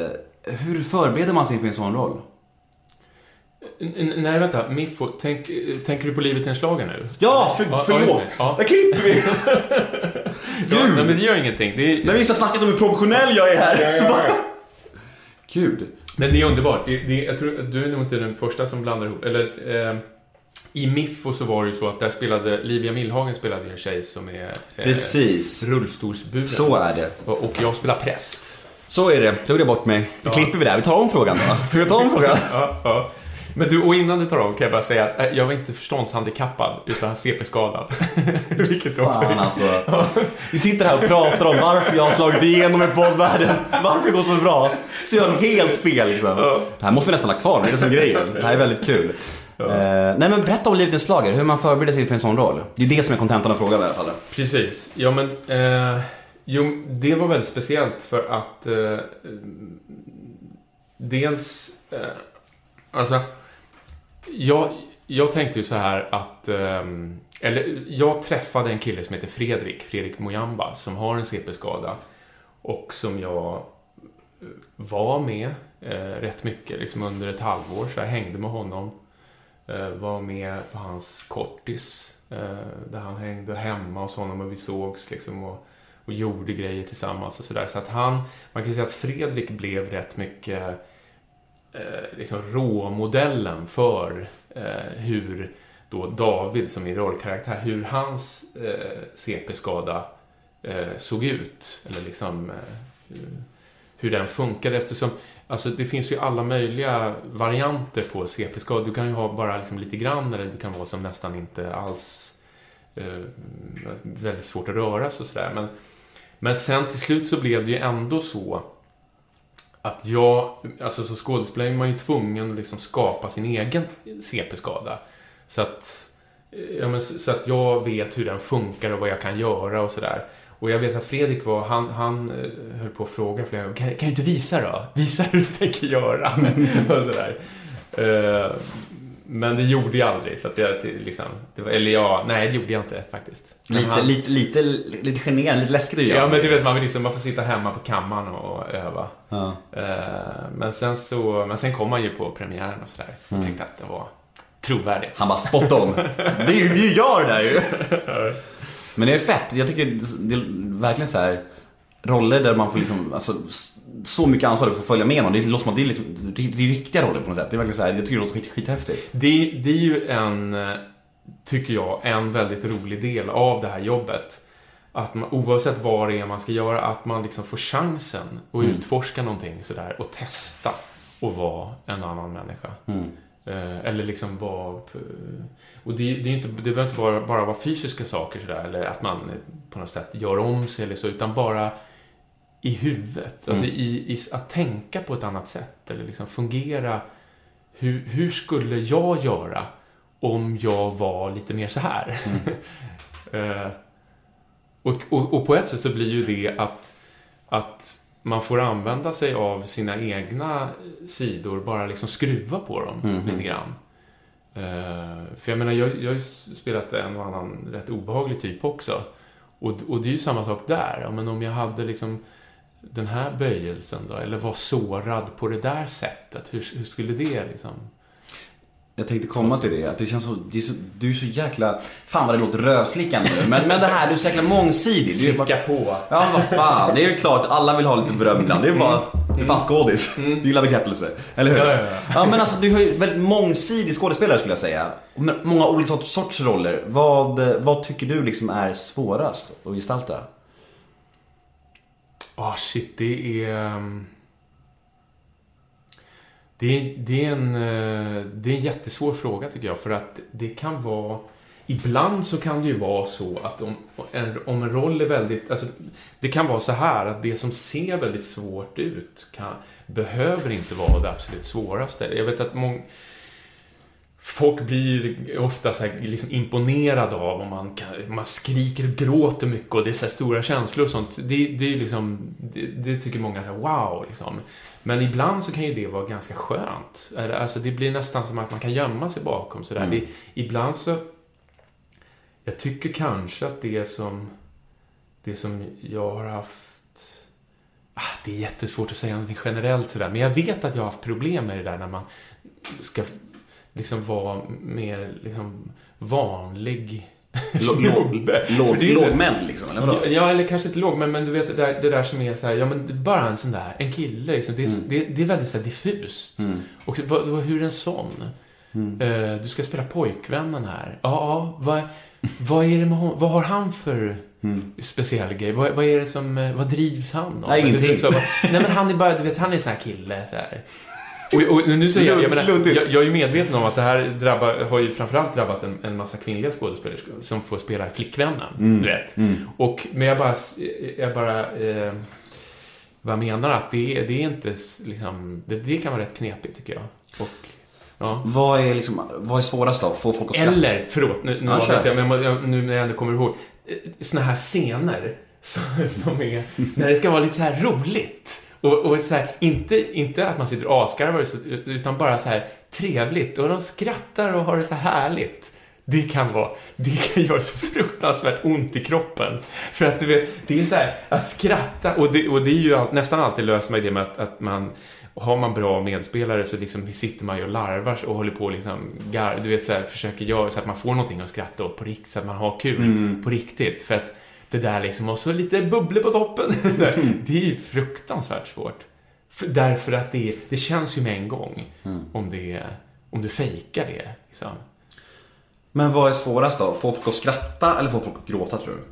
hur förbereder man sig inför en sån roll? Nej, vänta. Miffo, tänk, tänker du på Livet i en schlager nu? Ja, för, Ja, förlåt! ja. Ja. Där klipper vi! *laughs* Ja, nej, men det gör ingenting. Det är, När vi har snackat om hur professionell jag är här, så bara... Gud. Men det är underbart. Det, det, jag tror, du är nog inte den första som blandar ihop. Eller, eh, I Miffo så var det ju så att där spelade, Livia Millhagen spelade en tjej som är eh, Precis. rullstolsburen. Så är det. Och, och jag spelar präst. Så är det. Tog det bort mig. Då klipper vi där. Vi tar om frågan då. Ska vi ta om frågan? Ja, ja. Men du, och innan du tar av kan jag bara säga att eh, jag var inte förståndshandikappad, utan CP-skadad. *laughs* Vilket också Fan är... alltså. *laughs* Vi sitter här och pratar om varför jag har slagit igenom i poddvärlden. Varför det går så bra. Så jag har helt fel liksom. Det här måste vi nästan ha kvar, det är det som grejen. Det här är väldigt kul. Eh, nej men berätta om Livet i Slager, hur man förbereder sig för en sån roll. Det är det som är kontentan av frågan i alla fall. Precis. Ja, men... Eh, jo, det var väldigt speciellt för att... Eh, dels... Eh, alltså... Jag, jag tänkte ju så här att... Eh, eller, jag träffade en kille som heter Fredrik, Fredrik Mojamba, som har en CP-skada. Och som jag eh, var med eh, rätt mycket, liksom under ett halvår. Så jag hängde med honom. Eh, var med på hans kortis. Eh, där han hängde hemma hos honom och vi sågs liksom och, och gjorde grejer tillsammans och sådär. Så att han, man kan säga att Fredrik blev rätt mycket eh, liksom råmodellen för eh, hur då David som är rollkaraktär, hur hans eh, CP-skada eh, såg ut. Eller liksom eh, hur- hur den funkade eftersom Alltså det finns ju alla möjliga varianter på CP-skada. Du kan ju ha bara liksom lite grann eller du kan vara som nästan inte alls eh, väldigt svårt att röra sig och sådär. Men, men sen till slut så blev det ju ändå så att jag, alltså som skådespelare är man ju tvungen att liksom skapa sin egen CP-skada. Så att, eh, ja, men, så att jag vet hur den funkar och vad jag kan göra och sådär. Och jag vet att Fredrik var, han, han eh, höll på att fråga flera gånger, kan, kan du inte visa då? Visa hur du tänker göra. *laughs* och sådär. Eh, men det gjorde jag aldrig. För att jag, liksom, det var, eller ja, nej det gjorde jag inte faktiskt. Men Lite, han- lite, lite, lite generande, lite läskigt att göra. Ja, men du vet, man, vill liksom, man får sitta hemma på kammaren och öva. Ja. Eh, Men sen så, men sen kom man ju på premiären och sådär. Mm. tänkte att det var trovärdigt. Han bara spot on. Det är ju, gör det där ju. *laughs* Men det är fett. Jag tycker det är verkligen så här roller där man får liksom, alltså, så mycket ansvar att följa med någon. Det låter som att det är, liksom, det är riktiga roller på något sätt. Det är verkligen så här, jag tycker det låter skit, skithäftigt. Det, det är ju en, eh, tycker jag, en väldigt rolig del av det här jobbet. Att man, oavsett vad det är man ska göra, att man liksom får chansen att Mm. utforska någonting sådär och testa att vara en annan människa. Mm. Eh, eller liksom vara... p- Och det, det, är inte, det behöver inte vara, bara vara fysiska saker sådär, eller att man eh, på något sätt gör om sig eller så, utan bara i huvudet. Alltså i, i, att tänka på ett annat sätt, eller liksom fungera. Hur, hur skulle jag göra om jag var lite mer så här? *laughs* Eh, och, och, och på ett sätt så blir ju det att, att man får använda sig av sina egna sidor, bara liksom skruva på dem lite grann. Eh, för jag menar, jag, jag har ju spelat en och annan rätt obehaglig typ också. Och, och det är ju samma sak där. Ja, men om jag hade liksom den här böjelsen då, eller var sårad på det där sättet, hur, hur skulle det liksom... Jag tänkte komma till det, att det känns så, det är så, du är så jäkla, fan vad det låter röslickande nu, men, men det här, du är så jäkla mångsidig. Du är bara, på. ja vad fan, det är ju klart, alla vill ha lite beröm ibland. Det är bara, det är fan skådis. Du gillar bekräftelse, eller hur? Ja, ja, ja. ja men alltså du har ju väldigt mångsidig skådespelare skulle jag säga. Med många olika sorts, sorts roller. Vad, vad tycker du liksom är svårast att gestalta? Ah, shit, det är... Ehm, det är, det, är en, eh, det är en jättesvår fråga tycker jag, för att det kan vara... Ibland så kan det ju vara så att om en, om en roll är väldigt... Alltså, det kan vara så här att det som ser väldigt svårt ut kan, behöver inte vara det absolut svåraste. Jag vet att många... Folk blir ofta så här liksom imponerade av om man, kan, man skriker och gråter mycket och det är så stora känslor och sånt. Det, det, är liksom, det, det tycker många så här, wow. Liksom. Men ibland så kan ju det vara ganska skönt. Alltså det blir nästan som att man kan gömma sig bakom sådär. Det, ibland så... jag tycker kanske att det som, det som jag har haft... Ah, det är jättesvårt att säga någonting generellt sådär, men jag vet att jag har haft problem med det där när man ska liksom vara mer liksom vanlig snubbe. Låg, För det är så- lågmäld liksom, eller vadå? Ja, eller kanske inte låg, men, du vet det där, det där som är så här, ja men bara en sån där, en kille liksom. Det är, Mm. det, det är väldigt så här diffust. Och vad, vad, hur är en sån? Mm. Eh, du ska spela pojkvännen här. Ja, ja, vad, vad är det med hon, vad har han för speciell grej? Vad, vad är det som, eh, vad drivs han av? Mm. Nej, ingenting. så Nej men han är bara, du vet, han är sån här kille så här. Och, och nu säger jag, jag, menar, jag, jag är ju medveten om att det här drabbar, har ju framförallt drabbat en, en massa kvinnliga skådespelerskor som får spela Flickvännen. Du vet. Och, men jag bara, jag bara eh, vad menar att det, är- det är inte liksom, det, det kan vara rätt knepigt tycker jag. Och, ja. Vad är liksom, vad är svårast då? Få folk att skratta? Eller, förlåt, nu, nu, Ja, jag, men jag, nu när jag ändå kommer ihåg. Såna här scener som, *laughs* som är, när det ska vara lite så här roligt. Och, och så här, inte, inte att man sitter och asgarvar, utan bara så här trevligt. Och de skrattar och har det så här härligt. Det kan vara, det kan göra så fruktansvärt ont i kroppen. För att du vet, det är så här, att skratta, och det, och det är ju nästan alltid löser man det med att, att man, har man bra medspelare så liksom sitter man ju och larvar och håller på och liksom, du vet så här, försöker göra så att man får någonting att skratta åt på riktigt, så att man har kul på riktigt. För att det där liksom, och så lite bubblor på toppen. *laughs* det är ju fruktansvärt svårt. För, därför att det, det känns ju med en gång om, det, om du fejkar det. Liksom. Men vad är svårast då? Få folk att skratta eller få folk att gråta tror du?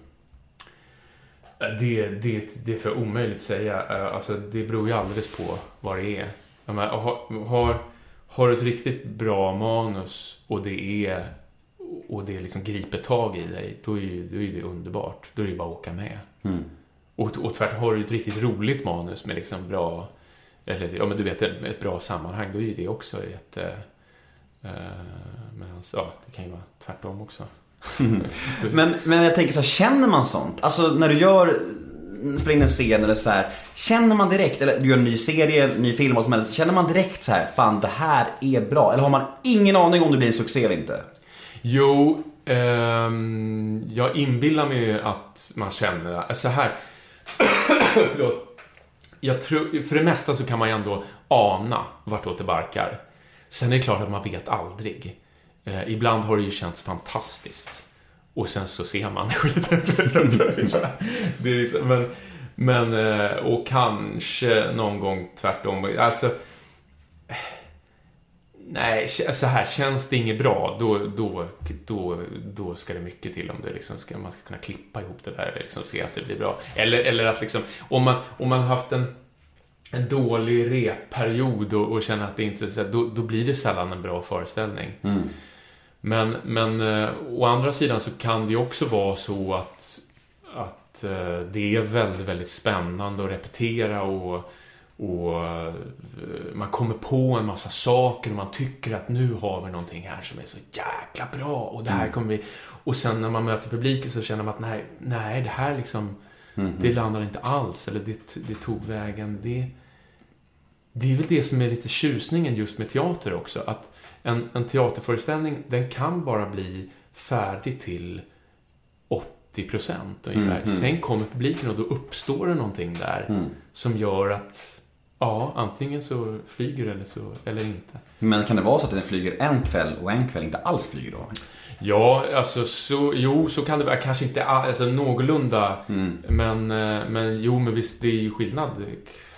Det, det, det tror jag är omöjligt att säga. Alltså, det beror ju alldeles på vad det är. Menar, har, har, har du ett riktigt bra manus och det är och det liksom griper tag i dig, då är, ju, då är det underbart. Då är det bara att åka med. Och, och tvärtom, har du ett riktigt roligt manus med liksom bra, eller ja men du vet, ett, bra sammanhang, då är ju det också jätte... Eh, men alltså, ja, det kan ju vara tvärtom också. *laughs* Men, men jag tänker så här, känner man sånt? Alltså när du gör, spelar in en scen eller så här, känner man direkt, eller du gör en ny serie, ny film, vad som helst, känner man direkt så här, fan det här är bra? Eller har man ingen aning om det blir en succé eller inte? Jo, ehm, jag inbillar mig ju att man känner så här. *coughs* Förlåt. Jag tror, för det mesta så kan man ju ändå ana vartåt det barkar. Sen är det klart att man vet aldrig. Eh, ibland har det ju känts fantastiskt. Och sen så ser man *laughs* skiten. det är liksom, men, men, eh, och kanske någon gång tvärtom. Alltså, Nej, så här, känns det inget bra, då, då, då, då ska det mycket till om det liksom ska, man ska kunna klippa ihop det där och liksom se att det blir bra. Eller, eller att liksom, om man, om man haft en, en dålig repperiod och, och känner att det inte så, då, då blir det sällan en bra föreställning. Men, men eh, å andra sidan så kan det ju också vara så att, att eh, det är väldigt, väldigt spännande att repetera och, och eh, man kommer på en massa saker och man tycker att nu har vi någonting här som är så jäkla bra och det här kommer vi... Och sen när man möter publiken så känner man att nej, nej det här liksom, det landar inte alls eller det, det tog vägen, det... Det är väl det som är lite tjusningen just med teater också. Att en, en teaterföreställning, den kan bara bli färdig till 80 procent ungefär. Sen kommer publiken och då uppstår det någonting där som gör att, ja, antingen så flyger det eller, så, eller inte. Men kan det vara så att den flyger en kväll och en kväll inte alls flyger då? Ja, alltså så, jo, så kan det vara. Kanske inte all- alltså, någorlunda. Men, eh, men jo, men visst, det är ju skillnad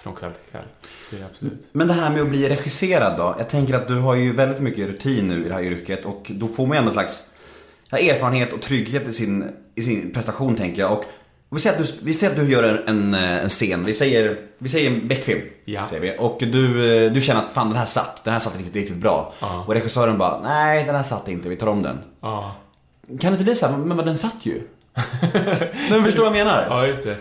från kväll till kväll. Det är absolut. Men det här med att bli regisserad då? Jag tänker att du har ju väldigt mycket rutin nu i det här yrket och då får man ju ändå en slags erfarenhet och trygghet i sin, i sin prestation tänker jag. Och vi säger att du, vi säger att du gör en, en, en scen, vi säger, vi säger en Beck-film. Ja. Säger vi. Och du, eh, du känner att fan den här satt, den här satt riktigt, riktigt bra. Ja. Och regissören bara, nej den här satt inte, vi tar om den. Ja. Kan det inte bli så här, men vad den satt ju? *laughs* men förstår vad jag menar? Ja, just det.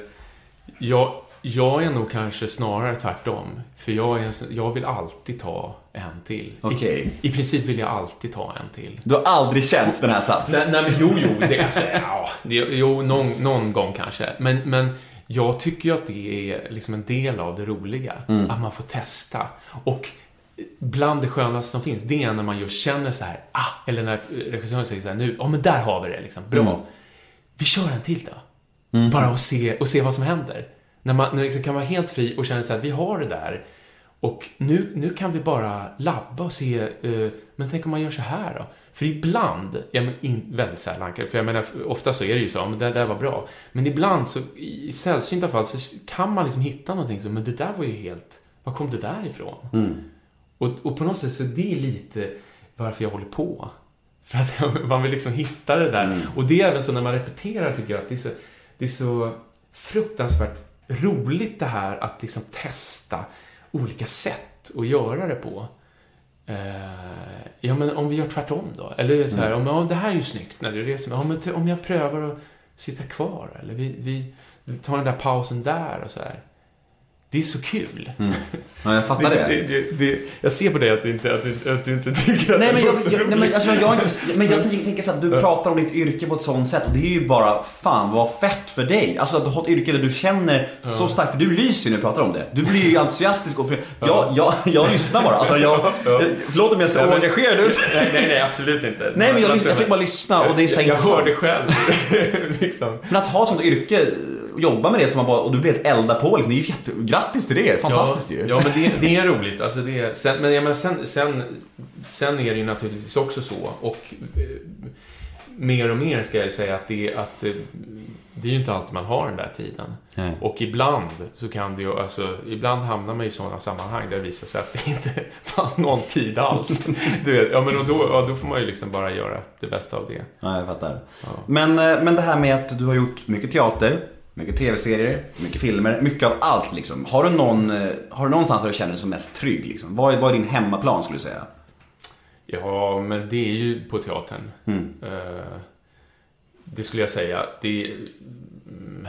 Jag, jag är nog kanske snarare tvärtom. För jag, är, en jag vill alltid ta en till. Okej. I, I princip vill jag alltid ta en till. Du har aldrig känt den här satt? Nej, nej men jo, jo, det, alltså, ja, det, jo någon, någon gång kanske. Men, men jag tycker ju att det är liksom en del av det roliga. Att man får testa. Och bland det skönaste som finns, det är när man just känner så här, ah, eller när regissören säger så här, nu, ja men där har vi det liksom, bra. Mm. Vi kör en till då. Bara och se, och se vad som händer. När man när liksom kan vara helt fri och känna så här, vi har det där. Och nu, nu kan vi bara labba och se, eh, men tänk om man gör så här då? För ibland, ja, men in, väldigt sällan, för jag menar, ofta så är det ju så, men det där var bra. Men ibland så, i sällsynta fall, så kan man liksom hitta någonting som, men det där var ju helt, var kom det där ifrån? Och, och på något sätt så det är lite varför jag håller på. *laughs* För att man vill liksom hitta det där. Och det är även så när man repeterar tycker jag att det är så, det är så fruktansvärt roligt det här att liksom testa olika sätt att göra det på. Eh, ja, men om vi gör tvärtom då? Eller så här, om, ja, det här är ju snyggt när du reser mig. Ja, men om jag prövar att sitta kvar, eller vi, vi tar den där pausen där och så här. Det är så kul. Ja, jag fattar det. Det, det, det, jag ser på dig att du inte, att du, att du inte tycker att Nej men det jag, så jag, nej, men, roligt. alltså, jag, inte, men jag tänker, så att du pratar om ditt yrke på ett sånt sätt och det är ju bara fan vad fett för dig. Alltså att du har ett yrke där du känner så starkt, för du lyser ju när du pratar om det. Du blir ju *laughs* entusiastisk och för, jag, jag, jag lyssnar bara. Alltså jag, Ja. förlåt om jag ser Ja, oengagerad ut. *laughs* Nej, nej, nej, absolut inte. Nej men jag, Man- lys- jag fick bara lyssna och det är så jag, jag intressant. hör det själv. *laughs* liksom. Men att ha ett sånt yrke, jobba med det som man bara, och du blir helt elda på liksom, det är ju jätte, grattis till det, fantastiskt ja, ju. Ja, men det, det är roligt. Alltså det är, sen, men jag menar, sen, sen, sen är det ju naturligtvis också så, och eh, mer och mer ska jag säga att det, att eh, det är ju inte alltid man har den där tiden. Nej. Och ibland så kan det ju, alltså, ibland hamnar man i sådana sammanhang där det visar sig att det inte *laughs* fanns någon tid alls. Du vet, ja, men och då, ja, då får man ju liksom bara göra det bästa av det. Ja, jag fattar. Men, eh, men det här med att du har gjort mycket teater, mycket tv-serier, mycket filmer, mycket av allt liksom. Har du, någon, eh, har du någonstans där du känner dig som mest trygg liksom? Vad är, vad är din hemmaplan skulle du säga? Ja, men det är ju på teatern. Eh, det skulle jag säga. Det, mm,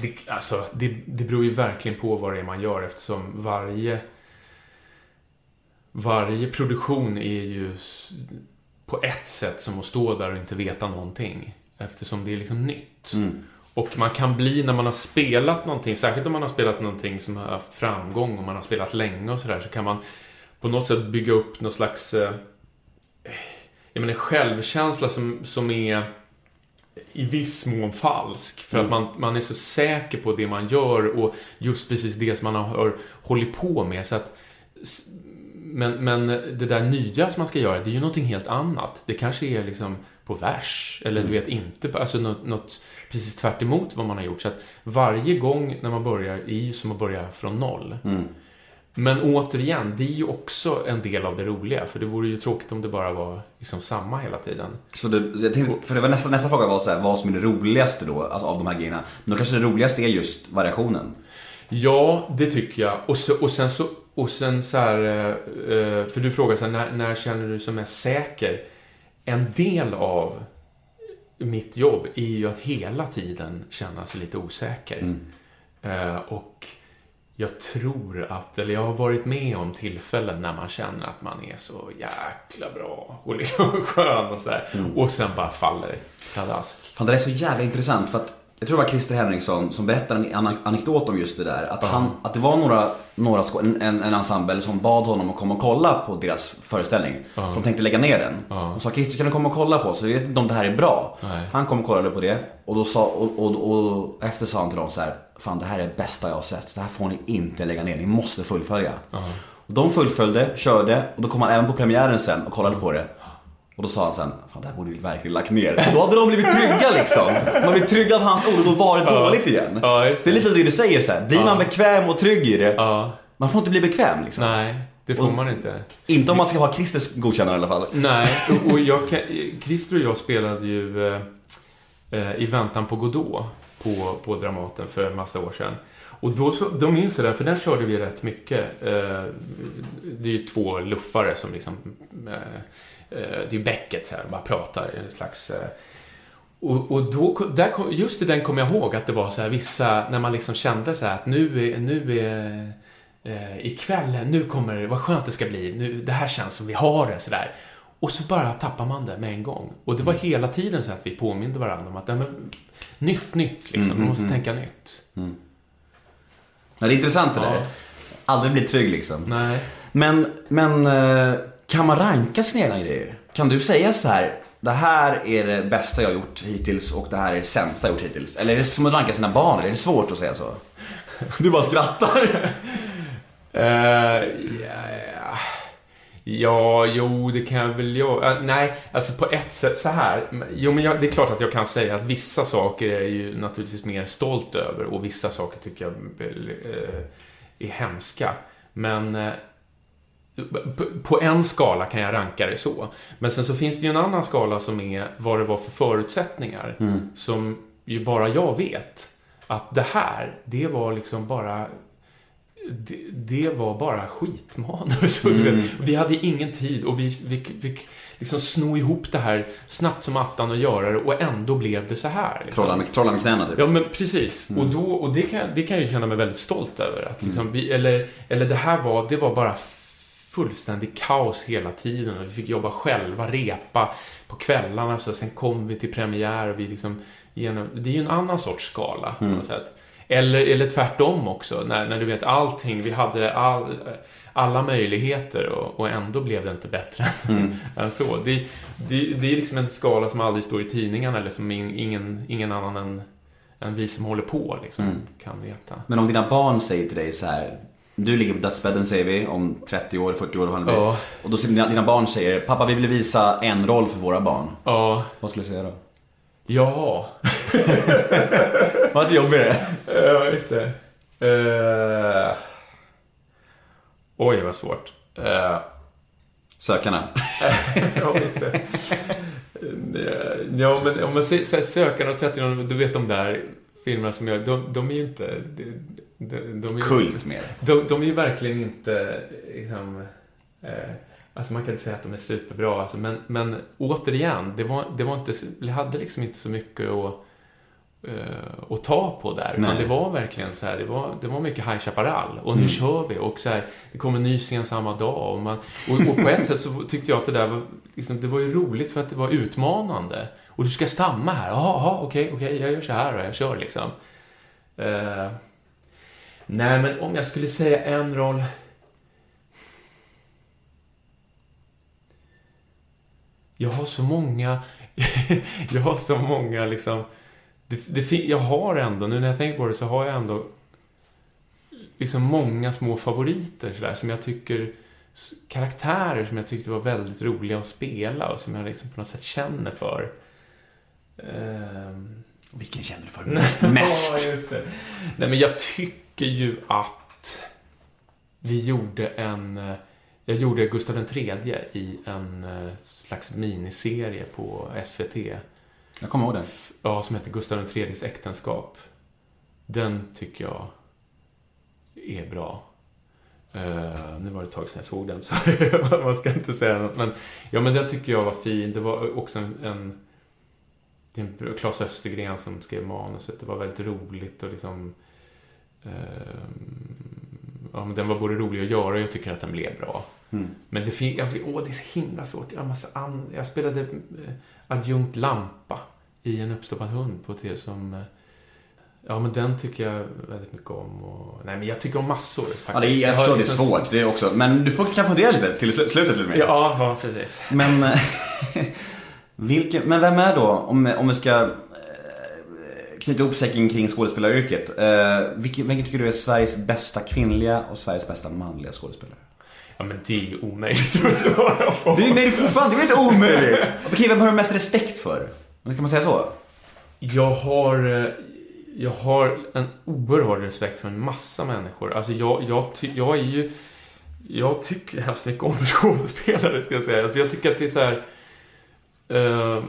det, alltså, det, det beror ju verkligen på vad det är man gör eftersom varje varje produktion är ju på ett sätt som att stå där och inte veta någonting. Eftersom det är liksom nytt. Och man kan bli, när man har spelat någonting, särskilt om man har spelat någonting som har haft framgång och man har spelat länge och sådär, så kan man på något sätt bygga upp någon slags eh, jag menar, självkänsla som, som är i viss mån falsk. För att man, man är så säker på det man gör och just precis det som man har, har hållit på med. Så att, men, men det där nya som man ska göra, det är ju någonting helt annat. Det kanske är liksom på vers, eller du vet inte, på- alltså något, något precis tvärt emot vad man har gjort. Så att varje gång när man börjar är ju som att börja från noll. Men återigen, det är ju också en del av det roliga. För det vore ju tråkigt om det bara var liksom samma hela tiden. Så det, jag tänkte, för det var nästa, nästa fråga var så här, vad som är det roligaste då, alltså av de här grejerna. Men då kanske det roligaste är just variationen. Ja, det tycker jag. Och, så, och sen så, och sen så här, eh, eh, för du frågar så här, när, när känner du dig som mest säker? En del av mitt jobb är ju att hela tiden känna sig lite osäker. Eh, och jag tror att, eller jag har varit med om tillfällen när man känner att man är så jäkla bra och liksom *laughs* skön och så här. Och sen bara faller pladask. Fan, det är så jävla intressant för att jag tror det var Christer Henriksson som berättade en an- anekdot om just det där. Att, han, att det var några, några en, en, en ensemble som bad honom att komma och kolla på deras föreställning. För de tänkte lägga ner den. Och sa Christer kan du komma och kolla på så vi vet inte om det här är bra. Nej. Han kom och kollade på det och, då sa, och, och, och efter sa han till dem så här. Fan det här är det bästa jag har sett. Det här får ni inte lägga ner. Ni måste fullfölja. Och de fullföljde, körde och då kom han även på premiären sen och kollade på det. Och då sa han sen, fan det här borde vi verkligen lagt ner. Och då hade de blivit trygga liksom. Man blir trygg av hans ord och då var det dåligt igen. Ja, just det är lite det du säger så här. blir man bekväm och trygg i det, man får inte bli bekväm liksom. nej, det får man inte. Inte om man ska ha Christers godkännande i alla fall. Nej, och, och jag, Christer och jag spelade ju eh, eh, i Väntan på Godot på, på Dramaten för en massa år sedan. Och då, så- då minns jag det, för där körde vi rätt mycket. Eh, det är ju två luffare som liksom... Eh, det är Beckett så här, bara pratar, en slags... Eh, och, och då, där kom, just i den kommer jag ihåg att det var så här vissa, när man liksom kände så här att nu är, nu är eh, ikväll, nu kommer det, vad skönt det ska bli, nu, det här känns som vi har det sådär. Och så bara tappar man det med en gång. Och det var hela tiden så att vi påminde varandra om att, nej, men, nytt, nytt liksom, man måste tänka nytt. Ja, det är intressant det Ja. där. aldrig bli trygg liksom. Nej. Men, men eh, kan man ranka sina egna grejer? Kan du säga så här, det här är det bästa jag har gjort hittills och det här är det sämsta jag har gjort hittills? Eller är det som att ranka sina barn, eller är det svårt att säga så? Du bara skrattar. Eh, ja, ja. ja, jo, det kan jag väl göra. Eh, nej, alltså på ett sätt så här. Jo, men jag, det är klart att jag kan säga att vissa saker är ju naturligtvis mer stolt över och vissa saker tycker jag eh, är hemska. Men på- en skala kan jag ranka det så. Men sen så finns det ju en annan skala som är vad det var för förutsättningar. Som ju bara jag vet. Att det här, det var liksom bara det, det var bara skitmanus. *laughs* Vet, vi hade ingen tid och vi vi fick liksom sno ihop det här snabbt som attan och göra det och ändå blev det så här. Liksom. Trolla med, trolla med knäna typ. Ja, men precis. Och, då, och det, kan, det kan jag ju känna mig väldigt stolt över. Att liksom vi, eller, eller det här var, det var bara fullständig kaos hela tiden. Vi fick jobba själva, repa på kvällarna. Så sen kom vi till premiär och vi liksom genom, Det är ju en annan sorts skala på något sätt. Eller, eller tvärtom också, när, när du vet allting, vi hade all, alla möjligheter och, och ändå blev det inte bättre *laughs* än så. Det, det, det är liksom en skala som aldrig står i tidningarna eller som in- ingen, ingen annan än, än vi som håller på liksom, kan veta. Men om dina barn säger till dig så här. Du ligger på dödsbädden säger vi, om 30 år, 40 år, vad det. Ja. Och då säger dina, dina barn säger, pappa vi vill visa en roll för våra barn. Ja, Vad skulle du säga då? ja. *laughs* Vad är jobbigare? Ja, just det. Eh, oj, vad svårt. Eh, Sökarna. *laughs* ja, just det. Eh, Ja, men om man säger Sökarna och 30 du vet de där filmerna som jag... De, de är ju inte... De, de, är Kult mer. De, de är ju verkligen inte liksom... Eh, alltså man kan inte säga att de är superbra, alltså, men, men återigen, det var, det var inte... Vi hade liksom inte så mycket att, eh, att ta på där. Utan det var verkligen så här, det var, det var mycket High Chaparral. Och nu kör vi. Och så här, det kommer en ny scen samma dag. Och, man, och, och på ett *laughs* sätt så tyckte jag att det där var, liksom, det var ju roligt för att det var utmanande. Och du ska stamma här. Jaha, okej, okej, jag gör så här och jag kör liksom. Eh, nej, men om jag skulle säga en roll... Jag har så många... *laughs* jag har så många liksom... Det, det, jag har ändå, nu när jag tänker på det, så har jag ändå liksom många små favoriter sådär, som jag tycker karaktärer som jag tyckte var väldigt roliga att spela och som jag liksom på något sätt känner för. Ehm, Vilken känner du för mest? mest? *laughs* Ja, just det. Nej, men jag tycker ju att vi gjorde en... eh, Jag gjorde Gustav III i en eh, slags miniserie på SVT. Jag kommer ihåg det. Ja, som heter Gustav IIIs äktenskap. Den tycker jag är bra. Eh, nu var det ett tag sedan jag såg den, *laughs* så *laughs* man ska inte säga något. Men, ja, men den tycker jag var fin. Det var också en... en det är en Claes Östergren som skrev manuset. Det var väldigt roligt och liksom... ehm, ja, men den var både rolig att göra och jag tycker att den blev bra. Men det, fin- jag, åh, det är så himla svårt. Jag, massa an- jag spelade eh, adjunkt lampa i en uppstoppad hund på det som... eh, Ja, men den tycker jag väldigt mycket om. Och, nej, men jag tycker om massor faktiskt. Ja, det är, jag förstår, det är liksom- svårt det är också. Men du får, kan fundera lite till sl- slutet lite mer. Ja, ja, precis. Men, eh, *laughs* vilken, men vem är då, om, om vi ska knyta ihop säcken kring skådespelaryrket. Eh, vilken, vilken tycker du är Sveriges bästa kvinnliga och Sveriges bästa manliga skådespelare? Ja, men det är ju omöjligt att svara på. Det är, nej, för fan, det är väl inte omöjligt? Okej, vem har du mest respekt för? Kan man säga så? Jag har, eh, jag har en oerhörd respekt för en massa människor. Alltså jag, jag, jag är ju... Jag tycker hemskt mycket om *laughs* skådespelare, ska jag säga. Alltså jag tycker att det är så här... eh,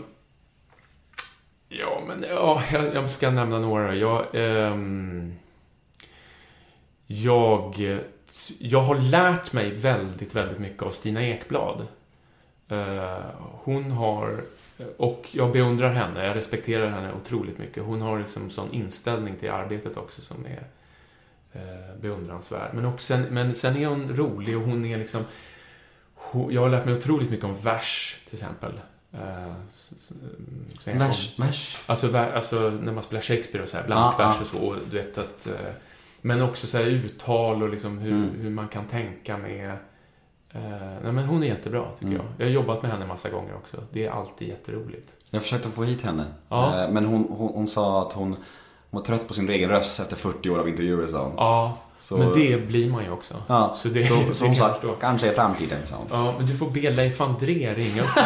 ja, men ja, jag, jag ska nämna några. Jag, ehm, jag, jag har lärt mig väldigt, väldigt mycket av Stina Ekblad. Eh, hon har, och jag beundrar henne, jag respekterar henne otroligt mycket. Hon har liksom sån inställning till arbetet också som är eh, beundransvärd. Men, också, sen, men sen är hon rolig och hon är liksom... Hon, jag har lärt mig otroligt mycket om vers, till exempel. Eh, Vers, vers. Alltså, ver- alltså när man spelar Shakespeare och så här, blankvers ja. och så. Och du vet att... eh, Men också så här uttal och liksom hur, Mm. hur man kan tänka med... Eh, nej men hon är jättebra tycker Mm. jag. Jag har jobbat med henne massa gånger också. Det är alltid jätteroligt. Jag försökte få hit henne. Ja. Eh, Men hon, hon, hon sa att hon var trött på sin egen röst efter 40 år av intervjuer, sa hon. Ja, Så- men det blir man ju också. Ja, Så det, så, *laughs* det så hon sa jag kanske i framtiden, sa hon. Ja, men du får be Leif André ringa upp du,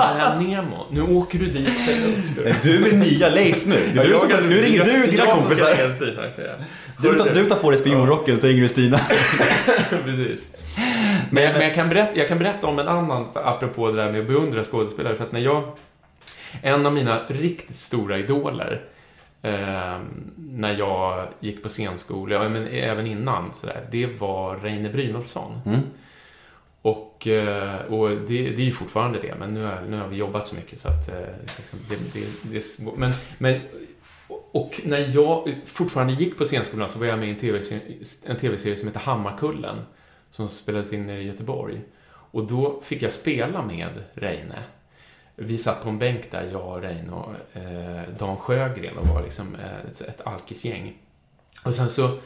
här Nemo, nu åker du dit. upp dig." Du är nya Leif nu. Det är du som, nu ringer du dina jag kompisar. Jag ska Stina, jag. Du, tar- du tar på dig spionrocken och så ringer du Stina. *laughs* Precis. Men, jag, men jag, kan berätta, jag kan berätta om en annan, apropå det där med att beundra skådespelare, för att när jag... En av mina riktigt stora idoler, eh, när jag gick på scenskola, ja, men även innan, sådär, det var Reine Brynolfsson. Mm. Och, eh, och det, det är ju fortfarande det, men nu, är, nu har vi jobbat så mycket så att eh, liksom, det, det. Men, men, och när jag fortfarande gick på scenskolan så var jag med i en tv-serie, en tv-serie som heter Hammarkullen, som spelades in i Göteborg. Och då fick jag spela med Reine. Vi satt på en bänk där, jag, Reine och eh, Dan Sjögren och var liksom eh, ett, ett alkisgäng. Och sen så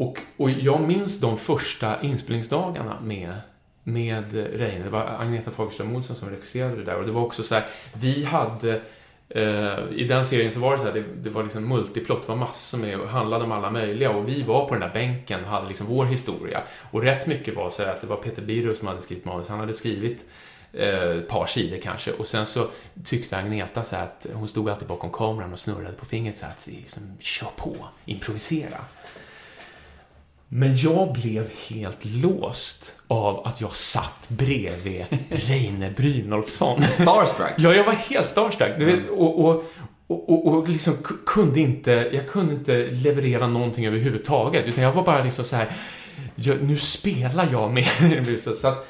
och, och jag minns de första inspelningsdagarna med, med Reine. Det var Agneta Fagerström Olsson som regisserade det där. Och det var också så här, vi hade... Eh, I den serien så var det så här, det, det var liksom multiplott, det var massor med, och handlade om alla möjliga. Och vi var på den där bänken och hade liksom vår historia. Och rätt mycket var så här att det var Peter Birro som hade skrivit manus. Han hade skrivit eh, ett par sidor kanske. Och sen så tyckte Agneta så att hon stod alltid bakom kameran och snurrade på fingret så att liksom, kör på, improvisera. Men jag blev helt låst av att jag satt bredvid *laughs* Reine Brynolfsson. Starstruck. Ja, jag var helt starstruck. Du vet, och, och, och, och, och liksom kunde inte, jag kunde inte leverera någonting överhuvudtaget. Utan jag var bara liksom så här, jag, nu spelar jag med. *laughs* Så att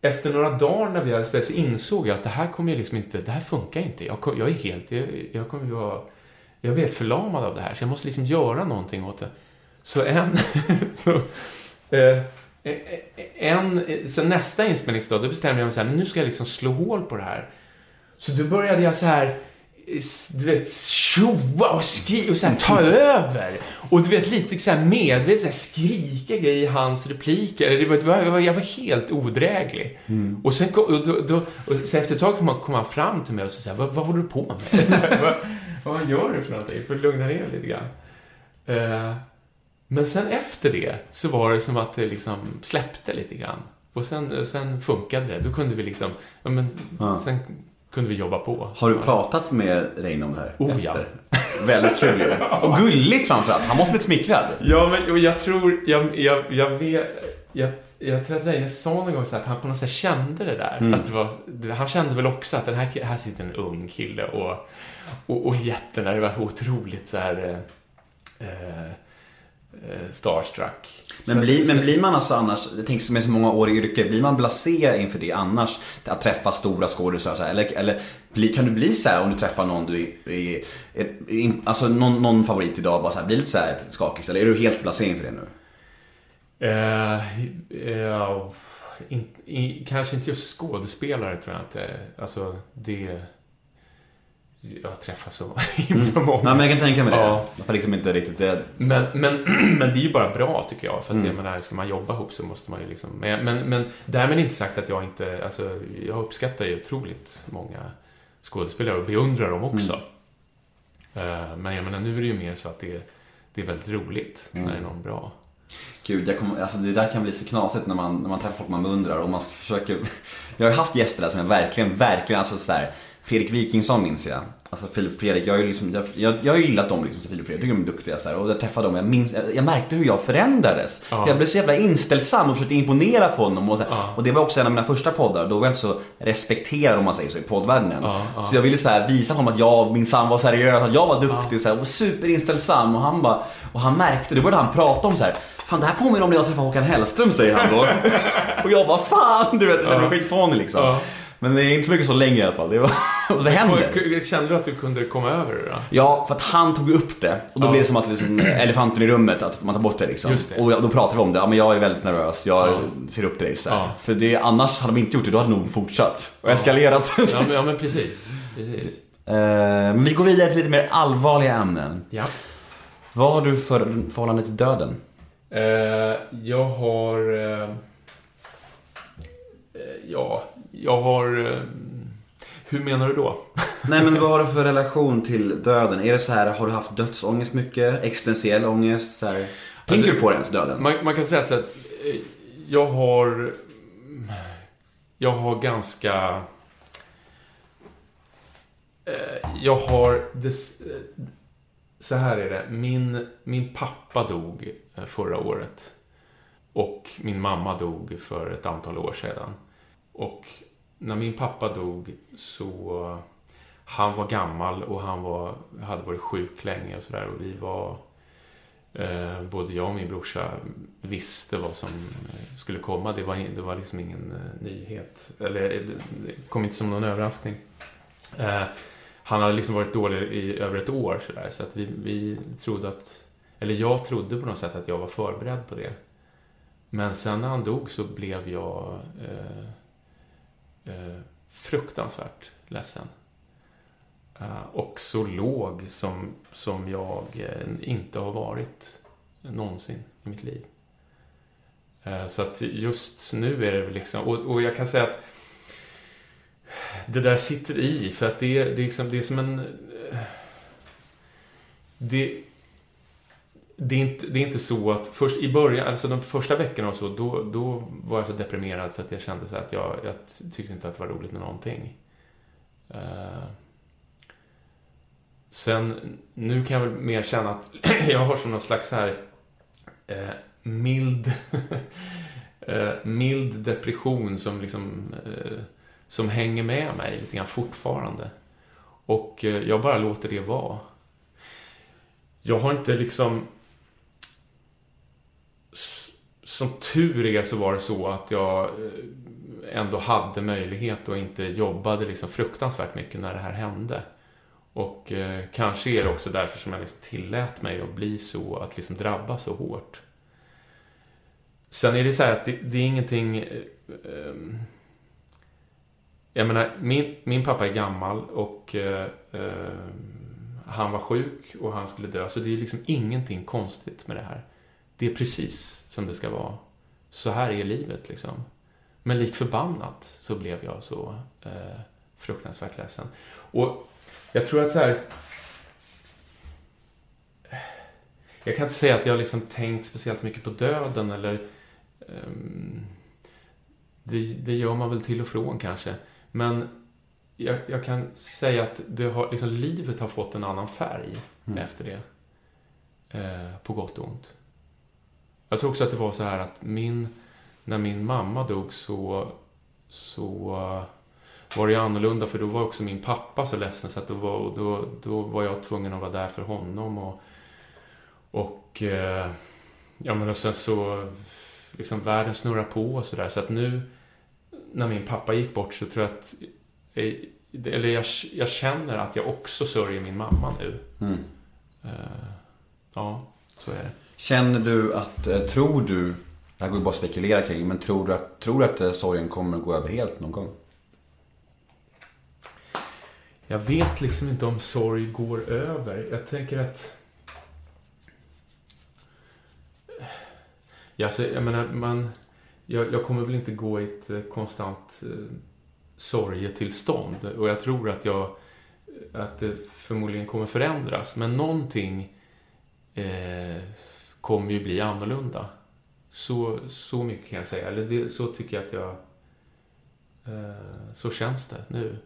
efter några dagar när vi hade spelat så insåg jag att det här kommer ju liksom inte, det här funkar inte. Jag, kom, jag är helt, jag, jag kommer ju vara, jag blir helt förlamad av det här. Så jag måste liksom göra någonting åt det. Så en, *laughs* så, eh, e, e, e, en, så nästa inspelningsdag, då bestämde jag mig så här, men nu ska jag liksom slå hål på det här. Så då började jag så här, du vet, tjoa och skrika och här, ta *laughs* över. Och du vet, lite så här medvetet så här, skrika grejer i hans repliker. Det var, det var, jag var- helt odräglig. Och sen kom, och då, då, och så efter ett tag kom han, kom han fram till mig och sa vad, vad håller du på med? *laughs* vad, vad gör du för någonting? För att lugna ner lite grann. Eh, men sen efter det så var det som att det liksom släppte lite grann. Och sen, sen funkade det. Då kunde vi liksom, ja men, sen kunde vi jobba på. Har du pratat med Reine om det här? Oh, ja. Väldigt kul ju. Och gulligt framförallt. Han måste blivit smickrad. Ja, men och jag tror, jag, jag, jag vet, jag, jag tror att Reine sa någon gång så att han på något sätt kände det där. Att det var, han kände väl också att den här, här sitter en ung kille och, och, och det var otroligt så här eh, eh, starstruck. Men, så- men blir man alltså annars, jag tänker som med så många år i yrket, blir man blasé inför det annars? Att träffa stora skådisar eller, eller kan du bli så här om du träffar någon du är, är, är, är alltså någon, någon favorit idag, bara så här, blir lite så här skakig? Eller är du helt blasé inför det nu? Eh, ja, in, i, kanske inte just skådespelare tror jag inte. Alltså, det... Jag träffar så *laughs* himla många. Nej men jag kan tänka mig det. Ja. Att liksom inte riktigt det. Men, men, *clears throat* men det är ju bara bra tycker jag. För att jag menar, ska man jobba ihop så måste man ju liksom... Men, men, men därmed inte sagt att jag inte... Alltså, jag uppskattar ju otroligt många skådespelare och beundrar dem också. Eh, Men jag menar, nu är det ju mer så att det, det är väldigt roligt när det är någon bra. Gud, jag kommer, alltså det där kan bli så knasigt när man, när man träffar folk man beundrar och man försöker... *laughs* Jag har haft gäster där som jag verkligen, verkligen, alltså sådär Fredrik Wikingsson minns jag. Alltså Filip Fredrik, jag har ju liksom, jag, jag, jag har gillat dem liksom, så Filip Fredrik, jag tycker de är duktiga så här. Och jag träffade dem, jag, minns, jag, märkte hur jag förändrades. Ja. Jag blev så jävla inställsam och försökte imponera på honom. Och, så här, Ja. och det var också en av mina första poddar, då var jag inte så respekterad om man säger så i poddvärlden. Ja. Så jag ville så här, visa honom att jag minsann var seriös, att jag var duktig så här, och var superinställsam. Och han bara, och han märkte, då började han prata om så här. Fan det här påminner om när jag träffade Håkan Hellström säger han då. *laughs* och jag bara fan, du vet jag kände mig skitfånig liksom. Men det är inte så mycket så länge i alla fall. Det, var, *laughs* och det händer. Kände du att du kunde komma över det då? Ja, för att han tog upp det. Och då Ja. blir det som att liksom, *clears throat* elefanten i rummet, att man tar bort det liksom. Det. Och då pratar vi om det. Ja, men jag är väldigt nervös. Jag Ja. ser upp till dig. Så. Ja. För det, annars hade de inte gjort det, då hade de nog fortsatt. Och eskalerat. Ja, men, ja, men precis. precis. Eh, Men vi går vidare till lite mer allvarliga ämnen. Ja. Vad har du för förhållande till döden? Eh, jag har... Eh, ja, jag har... Eh, hur menar du då? *laughs* Nej men vad har du för relation till döden? Är det så här, har du haft dödsångest mycket? Existentiell ångest? Så här? Tänker Alltså, du på det ens, döden? Man, man kan säga så att eh, jag har... Jag har ganska... eh, Jag har... Des, så här är det. Min, min pappa dog förra året. Och min mamma dog för ett antal år sedan. Och när min pappa dog så... Han var gammal och han var, hade varit sjuk länge och sådär. Och vi var... Eh, både jag och min brorsa visste vad som eh, skulle komma. Det var, det var liksom ingen eh, nyhet. Eller det det kom inte som någon överraskning. Eh, han hade liksom varit dålig i över ett år sådär. Så att vi, vi trodde att... Eller jag trodde på något sätt att jag var förberedd på det. Men sen när han dog så blev jag eh, eh, fruktansvärt ledsen. Eh, och så låg som, som jag eh, inte har varit någonsin i mitt liv. Eh, så att just nu är det väl liksom, och, och jag kan säga att det där sitter i, för att det är, det är, liksom, det är som en... Eh, det, det, är inte, det är inte så att först i början, alltså de första veckorna och så, då, då var jag så deprimerad så att jag kände så att jag, jag tyckte inte att det var roligt med någonting. Uh, Sen, nu kan jag väl mer känna att *clears throat* jag har som någon slags här uh, mild, uh, *laughs* mild depression som liksom som hänger med mig lite grann fortfarande. Och jag bara låter det vara. Jag har inte liksom... Som tur är så var det så att jag eh, ändå hade möjlighet och inte jobbade liksom fruktansvärt mycket när det här hände. Och eh, kanske är det också därför som jag liksom tillät mig att bli så, att liksom drabbas så hårt. Sen är det så här att det, det är ingenting... Eh, ehm, jag menar, min, min pappa är gammal och eh, ehm, han var sjuk och han skulle dö. Så det är liksom ingenting konstigt med det här. Det är precis som det ska vara. Så här är livet liksom. Men lik förbannat så blev jag så eh, fruktansvärt ledsen. Och jag tror att så här... Jag kan inte säga att jag liksom tänkt speciellt mycket på döden eller... ehm, det, det gör man väl till och från kanske. Men jag, jag kan säga att det har, liksom, livet har fått en annan färg efter det. Eh, på gott och ont. Jag tror också att det var så här att min... När min mamma dog så... Så eh, var det ju annorlunda för då var också min pappa så ledsen så att då var, då, då var jag tvungen att vara där för honom och... Och... Eh, ja men och sen så... Liksom världen snurrar på och sådär så att nu... När min pappa gick bort så tror jag att... eh, Eller jag, jag känner att jag också sörjer min mamma nu. Mm. Ja, så är det. Känner du att, eh, tror du, det här går ju bara att spekulera kring, men tror du att, tror du att eh, sorgen kommer att gå över helt någon gång? Jag vet liksom inte om sorg går över. Jag tänker att... Ja, alltså, jag menar, man... Jag, jag kommer väl inte gå i ett eh, konstant eh, sorgetillstånd. Och jag tror att jag... Att det förmodligen kommer förändras. Men någonting eh, kommer ju bli annorlunda. Så, så mycket kan jag säga. Eller det, så tycker jag att jag... Eh, så känns det nu.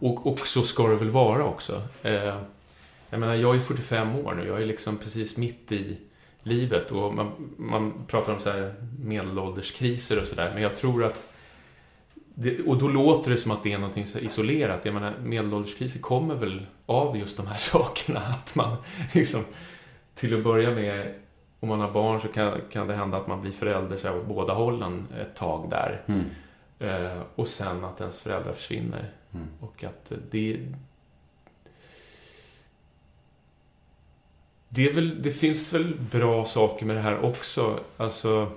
Och, och så ska det väl vara också. Eh, jag menar, jag är 45 år nu. Jag är liksom precis mitt i livet. Och man, man pratar om så här medelålderskriser och sådär. Men jag tror att... Det, och då låter det som att det är någonting så isolerat. Jag menar, medelålderskriser kommer väl av just de här *laughs* sakerna. Att man liksom... Till att börja med, om man har barn så kan, kan det hända att man blir förälder så här, åt båda hållen ett tag där. Eh, och sen att ens föräldrar försvinner. Och att det... Det, är väl, det finns väl bra saker med det här också. Alltså...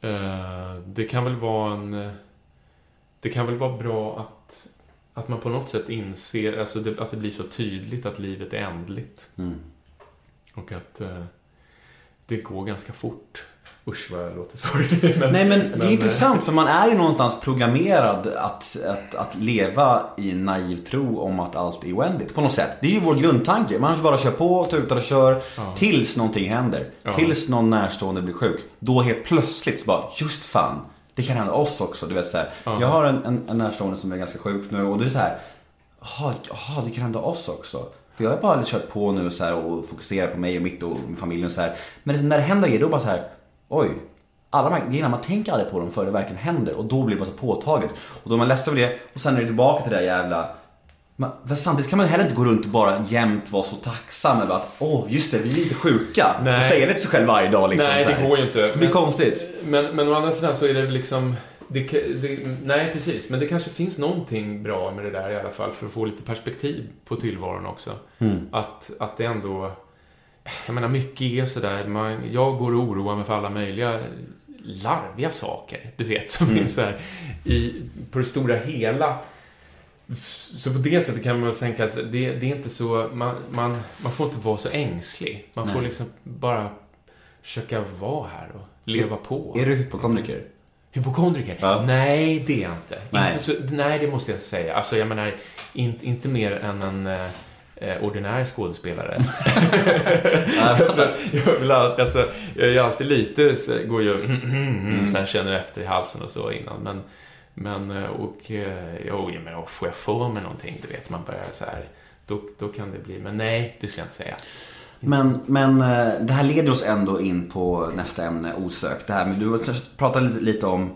Eh, det kan väl vara en... Det kan väl vara bra att, att man på något sätt inser, alltså det, att det blir så tydligt att livet är ändligt. Och att eh, det går ganska fort. Usch vad jag låter sorglig. *laughs* Men, Nej men det är men, intressant för man är ju någonstans *laughs* programmerad att, att, att leva i en naiv tro om att allt är oändligt. På något sätt. Det är ju vår grundtanke. Man bara kör på, tutar och kör. Tills någonting händer. Ja. Tills någon närstående blir sjuk. Då helt plötsligt så bara, just fan. Det kan hända oss också. Du vet så här. Jag har en, en, en närstående som är ganska sjuk nu och det är så här. Jaha, det kan hända oss också. För jag har bara kört på nu så här och fokuserat på mig och mitt och min familj och så här. Men när det händer grejer då bara så här. Oj, alla de här grejerna, man tänker aldrig på dem förrän det verkligen händer och då blir det bara så påtagligt. Och då är man ledsen över det och sen är det tillbaka till det där jävla... Man, samtidigt kan man heller inte gå runt och bara jämt vara så tacksam över att åh, just det, vi är inte sjuka. Nej. Och säga det till sig själv varje dag liksom. Nej, det går ju inte. Det blir konstigt. Men, men å andra sidan så är det liksom... Det, det, nej, precis. Men det kanske finns någonting bra med det där i alla fall för att få lite perspektiv på tillvaron också. Mm. Att, att det ändå... Jag menar, mycket är sådär... Man, jag går och oroar mig för alla möjliga larviga saker, du vet, som Mm. är så här, i, på det stora hela. Så på det sättet kan man tänka att det, det är inte så... Man, man, man får inte vara så ängslig. Man får Nej. liksom bara försöka vara här och leva på. Är du hypokondriker? Hypokondriker? Ja. Nej, det är jag inte. Nej. inte så, nej, det måste jag säga. Alltså, jag menar, in, inte mer än en eh, eh, ordinär skådespelare. *laughs* *laughs* jag, vill alltså, jag är alltid lite, så, går ju mm. sen känner efter i halsen och så innan. Men, men eh, och, eh, jo, jag menar, får jag för mig någonting, du vet, man börjar så här, då, då kan det bli, men nej, det skulle jag inte säga. Men, men eh, det här leder oss ändå in på nästa ämne osökt. Det här med, du pratade lite, lite om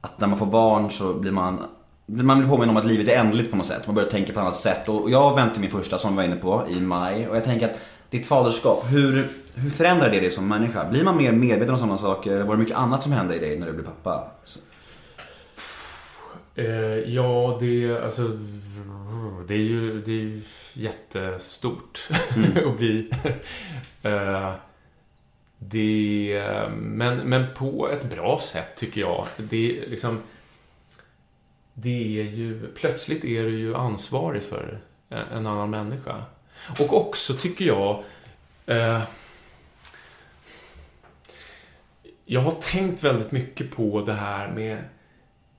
att när man får barn så blir man man blir påminn om att livet är ändligt på något sätt. Man börjar tänka på ett annat sätt. Och jag väntade min första som vi var inne på i maj. Och jag tänker att ditt faderskap, hur, hur förändrar det dig som människa? Blir man mer medveten om sådana saker? Var det mycket annat som hände i dig när du blev pappa? Så- Eh, ja, det, alltså, det är ju det är ju jättestort *laughs* att bli. eh, det, men, men på ett bra sätt, tycker jag. Det är liksom... Det är ju... Plötsligt är du ju ansvarig för en, en annan människa. Och också, tycker jag... Eh, jag har tänkt väldigt mycket på det här med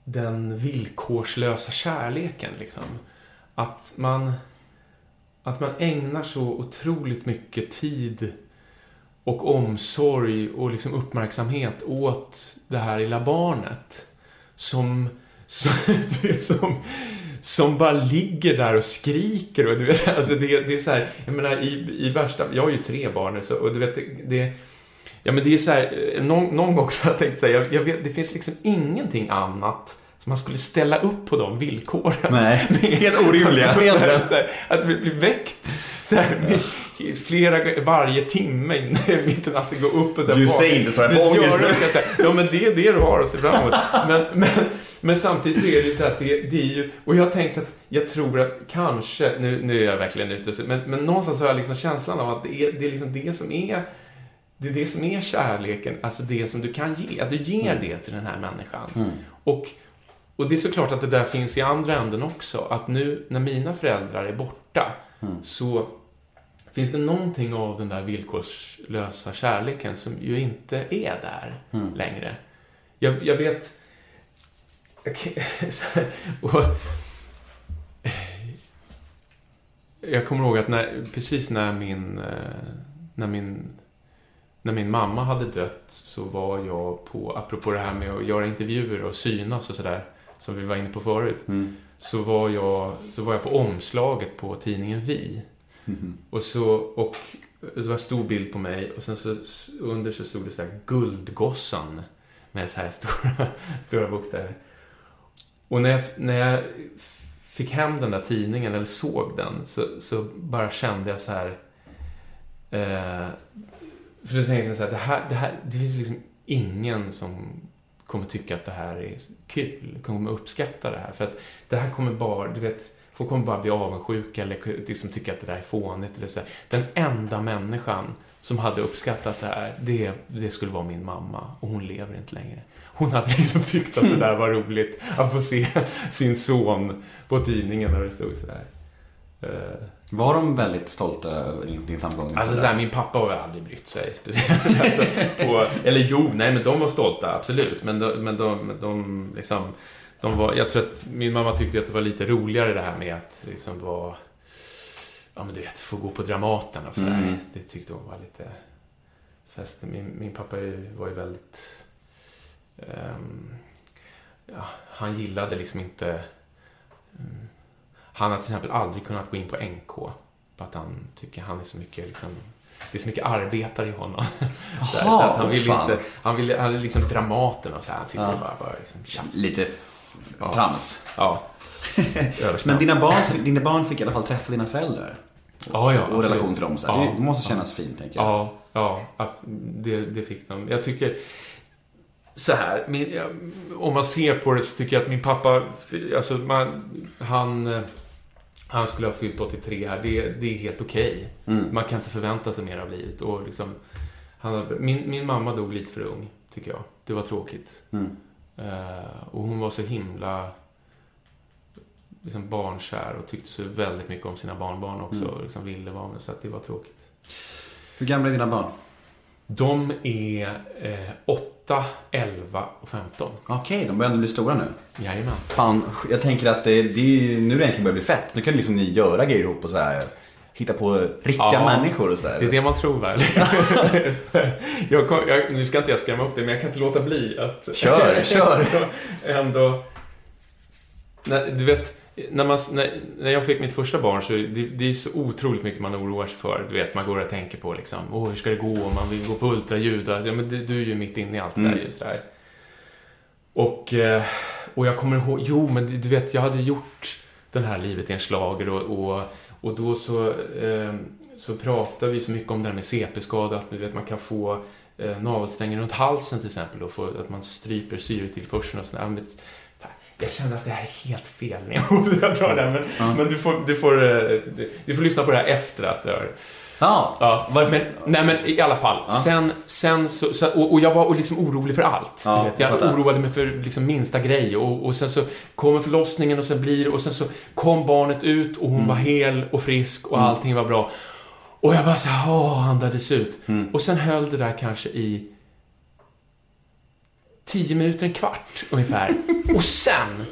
den villkorslösa kärleken. Liksom. Att, man, att man ägnar så otroligt mycket tid och omsorg och liksom uppmärksamhet åt det här lilla barnet. Som, *laughs* som, du vet, som, som bara ligger där och skriker. Och du vet, alltså det, det är så här, jag menar i, i värsta... Jag har ju tre barn nu, så, och du vet, det, det Ja, men det är så här, någon, någon gång så har jag tänkt så här, jag, jag vet, det finns liksom ingenting annat som man skulle ställa upp på de villkoren. Nej, *laughs* helt orimliga. *laughs* Att, att bli väckt så här, flera, varje timme mitt *laughs* i natten gå upp och så här, Du säger inte så, jag får Det ångest nu. så Ja, men det är det du har att se fram emot. Men, men, men samtidigt så är det ju så att det, det är ju, och jag har tänkt att jag tror att kanske, nu, nu är jag verkligen ute, men, men någonstans har jag liksom känslan av att det är, det är liksom det som är det är det som är kärleken, alltså det som du kan ge. Att du ger det till den här människan. Och, och det är såklart att det där finns i andra änden också. Att nu när mina föräldrar är borta så finns det någonting av den där villkorslösa kärleken som ju inte är där längre. Jag, jag vet... *laughs* här, och, jag kommer ihåg att när, precis när min, eh, när min när min mamma hade dött så var jag på, apropå det här med att göra intervjuer och synas och sådär, som vi var inne på förut, så, var jag, så var jag på omslaget på tidningen Vi. Och så, och det var en stor bild på mig och sen så under så stod det så här Guldgossan med så här stora, *laughs* stora bokstäver. Och när jag, när jag fick hem den där tidningen, eller såg den, så, så bara kände jag så här eh, för då tänkte jag så här, det här, det här, det finns liksom ingen som kommer tycka att det här är kul, kommer uppskatta det här. För att det här kommer bara, du vet, folk kommer bara bli avundsjuka eller liksom tycka att det där är fånigt eller så. Den enda människan som hade uppskattat det här, det, det skulle vara min mamma. Och hon lever inte längre. Hon hade liksom tyckt att det där var roligt, att få se sin son på tidningen när det stod sådär. Uh. Eh, var de väldigt stolta över din, din framgång? Alltså så här, min pappa har väl aldrig brytt sig speciellt. *laughs* alltså, på, eller jo, nej men de var stolta, absolut. Men de, men de, de liksom, de var, jag tror att min mamma tyckte att det var lite roligare det här med att liksom vara, ja men du vet, få gå på Dramaten och sådär. Mm. Det tyckte hon var lite fest. Min, min pappa var ju väldigt, ehm, ja, han gillade liksom inte, mm, han har till exempel aldrig kunnat gå in på NK. För att han tycker han är så mycket liksom, det är så mycket arbetare i honom. Jaha, *laughs* att han vill fan. inte, han vill, han är liksom Dramaten och så här. Han tycker Ja. det bara, bara liksom tjafs. Lite Ja. trams. Ja. *laughs* Men dina barn, dina barn fick i alla fall träffa dina föräldrar. Ja, ja, och absolut. relation till dem. Så. Ja, det, måste kännas fint, tänker jag. Ja, ja, det, det fick de. Jag tycker, så här, min, om man ser på det så tycker jag att min pappa, alltså man, han, eh, han skulle ha fyllt 83 här, det, det är helt okej. Mm. Man kan inte förvänta sig mer av livet. Och liksom, han, min, min mamma dog lite för ung, tycker jag. Det var tråkigt. Mm. Eh, och hon var så himla liksom barnkär och tyckte så väldigt mycket om sina barnbarn också. Mm. Och liksom ville vara med, så att det var tråkigt. Hur gamla är dina barn? De är eh, 8, 11 och 15. Okej, de börjar ändå bli stora nu. Jajamän. Fan, jag tänker att det, det är, nu är det egentligen börjar bli fett. Nu kan liksom ni göra grejer ihop och så här. Hitta på riktiga Ja, människor och sådär. Det är det man tror väl. *laughs* jag, kom, jag, nu ska inte jag skrämma upp dig, men jag kan inte låta bli att... Kör, kör. *laughs* ändå... När, du vet, när, man, när, när jag fick mitt första barn så det, det är så otroligt mycket man oroar sig för. Du vet, man går och tänker på liksom, åh, hur ska det gå? Man vill gå på ultraljud. Ja, men du, du är ju mitt inne i allt det där Mm. just där. Och, eh, och jag kommer ihåg, jo, men du vet, jag hade gjort den här Livet i en schlager och, och, och då så, eh, så pratade vi så mycket om det här med CP-skada, att du vet, man kan få eh, navelsträngen runt halsen till exempel och få, att man stryper syretillförseln och sådär. Jag känner att det här är helt fel när jag *laughs* det här, men, men du, får, du, får, eh, du får lyssna på det här efter att har Ja, Ja, men, nej men i alla fall. Ja. Sen, sen så, så och, och jag var liksom orolig för allt. Ja, jag Jag fattar. oroade mig för liksom minsta grej och, och sen så kommer förlossningen och sen blir och sen så kom barnet ut och hon Mm. var hel och frisk och allting var bra. Och jag bara så här, åh, andades ut. Mm. Och sen höll det där kanske i tio minuter, en kvart ungefär. och sen,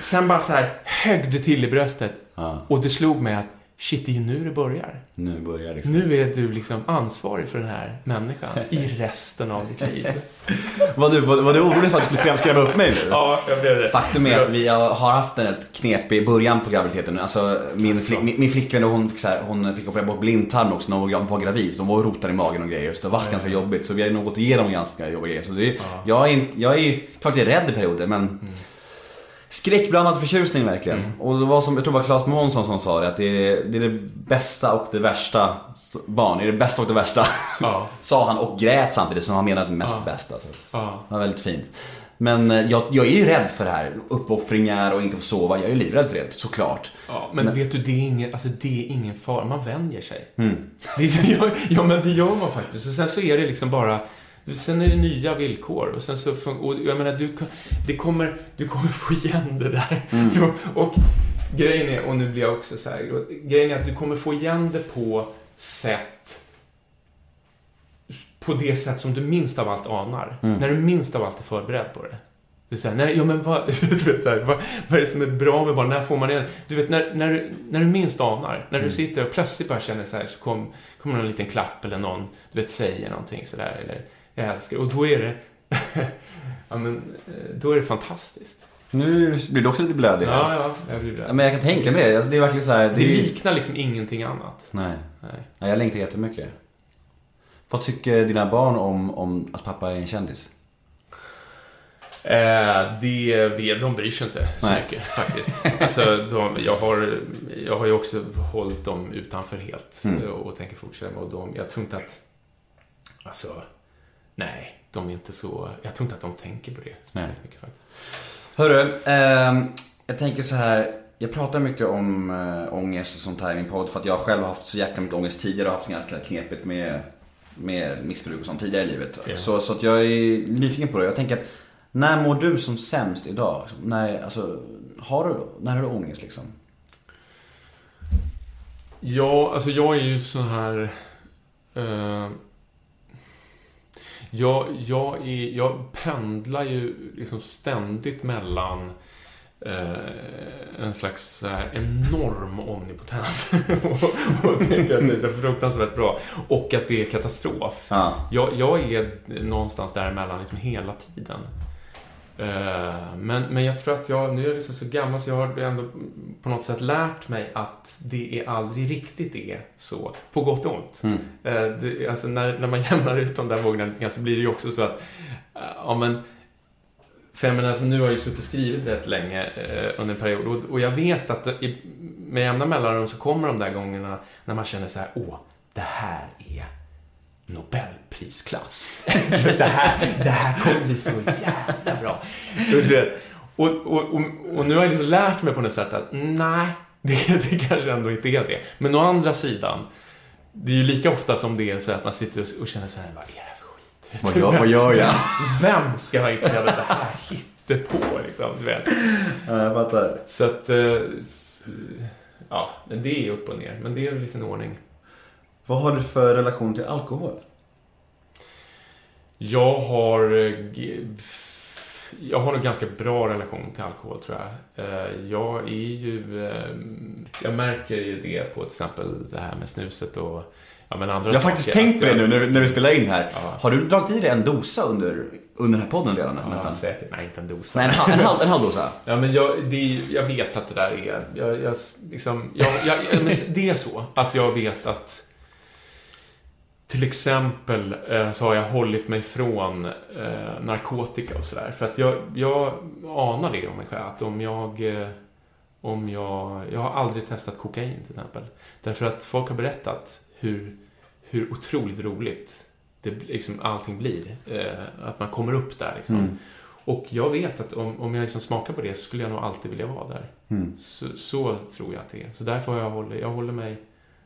sen bara så här högg det till i bröstet. Ja. Och det slog mig att shit, det är ju nu det börjar. nu börjar liksom. Nu är du liksom ansvarig för den här människan i resten av ditt liv. *laughs* Var, du, var, var du orolig för att du skulle skrämma, upp mig nu? Ja, jag blev det. Faktum är att vi har haft ett knep i början på graviditeten. Alltså, min, flick, min, min flickvän hon fick, så här, hon fick operera bort blindtarm också när hon var- gravid. Så de var och rotade i magen och grejer. Så det var ganska jobbigt. Så vi har nog gått igenom ganska jobbiga grejer. Så det, jag, är jag är ju, klart jag är rädd i perioder men Skräckblandad förtjusning verkligen. Och det var som, jag tror det var Claes Månsson som sa det, att det är, det är det bästa och det värsta. Barn är det bästa och det värsta. *laughs* Ja. sa han och grät samtidigt som han menade mest bästa. Så Ja. Det var väldigt fint. Men eh, jag, jag är ju rädd för det här. Uppoffringar och inte få sova. Jag är ju livrädd för det, såklart. Ja, men, vet du, det är ingen, alltså, det är ingen fara. Man vänjer sig. Mm. *laughs* Det ja, ja, men det gör man faktiskt. Och sen så är det liksom bara... Sen är det nya villkor. Och sen så... Och jag menar, du, det kommer, du kommer få igen det där. Mm. Så, och grejen är, och nu blir jag också så här, grejen är att du kommer få igen det på sätt på det sätt som du minst av allt anar. Mm. När du minst av allt är förberedd på det. Du säger, nej, ja men vad, *laughs* du vet, så här, vad, vad är det som är bra med barn? När får man det? Du vet, när, när, du- när du minst anar, när Mm. du sitter och plötsligt bara känner så här, så kom, kommer någon liten klapp eller någon, du vet, säger någonting sådär, eller jag älskar och då är det, *laughs* ja men, eh, då är det fantastiskt. Nu blir du också lite blödig. Ja, ja, jag blir Ja, rädd. Men jag kan tänka mig det. Alltså, det är verkligen så här. Det Det liknar liksom ingenting annat. Nej. Nej. Nej, jag längtar jättemycket. Vad tycker dina barn om, om att pappa är en kändis? Eh, det, de bryr sig inte så Nej. mycket faktiskt. *laughs* Alltså, de, jag, har, jag har ju också hållit dem utanför helt Mm. och tänker fortsätta med och de, Jag tror inte att... Alltså, nej, de är inte så... Jag tror inte att de tänker på det speciellt mycket faktiskt. Hörru, ehm, jag tänker så här. Jag pratar mycket om äh, ångest och sånt här i min podd för att jag själv har haft så jäkla mycket ångest tidigare och haft ganska knepigt med, med missbruk och sånt tidigare i livet. Ja. Så, så att jag är nyfiken på det. Jag tänker att när mår du som sämst idag? När, alltså, har du, när har du ångest liksom? Ja, alltså jag är ju så här... Eh, jag, jag, är, jag pendlar ju liksom ständigt mellan eh, en slags här, enorm omnipotens *laughs* och, och tänker att det är så fruktansvärt bra. Och att det är katastrof. Ja. Jag, jag är någonstans däremellan liksom hela tiden. Eh, Men, men jag tror att jag, nu är jag liksom så gammal så jag har ändå på något sätt lärt mig att det är aldrig riktigt är så, på gott och ont. Mm. Eh, Det, alltså när, när man *laughs* jämnar ut de där vågorna lite grann så blir det ju också så att, eh, ja men, för jag menar, alltså, nu har jag ju suttit och skrivit rätt länge eh, under en period och, och jag vet att i, med jämna mellanrum så kommer de där gångerna när man känner så här, åh, det här är Nobelprisklass. *laughs* det, här, det här kommer bli så jävla bra. Och, och, och, och nu har jag liksom lärt mig på något sätt att nej, det, det kanske ändå inte är det. Men å andra sidan, det är ju lika ofta som det är så att man sitter och, och känner så här, vad är det här för skit? Vad gör, vad gör jag? Vem ska vara intresserad av det här hittepå, liksom, du vet. Ja, jag fattar. Så att, eh, ja, det är upp och ner. Men det är väl i sin ordning. Vad har du för relation till alkohol? Jag har... eh, Jag har en ganska bra relation till alkohol, tror jag. Eh, Jag är ju... eh, Jag märker ju det på till exempel det här med snuset och ja, men andra Jag har faktiskt tänkt på det nu när vi, när vi spelar in här. Ja. Har du dragit i dig en dosa under, under den här podden redan Ja, nästan? säkert. Nej, inte en dosa. Nej, en, halv- en, halv, en halv dosa. Ja, men jag, det, jag vet att det där är... Jag, jag, liksom, jag, jag, men det är så att jag vet att till exempel eh, så har jag hållit mig från eh, narkotika och sådär. För att jag, jag anar det om mig själv. Att om jag... Eh, om jag... Jag har aldrig testat kokain till exempel. Därför att folk har berättat hur, hur otroligt roligt det, liksom, allting blir. Eh, att man kommer upp där liksom. Mm. Och jag vet att om, om jag liksom smakar på det så skulle jag nog alltid vilja vara där. Mm. Så, så tror jag att det är. Så därför har jag hållit, jag håller mig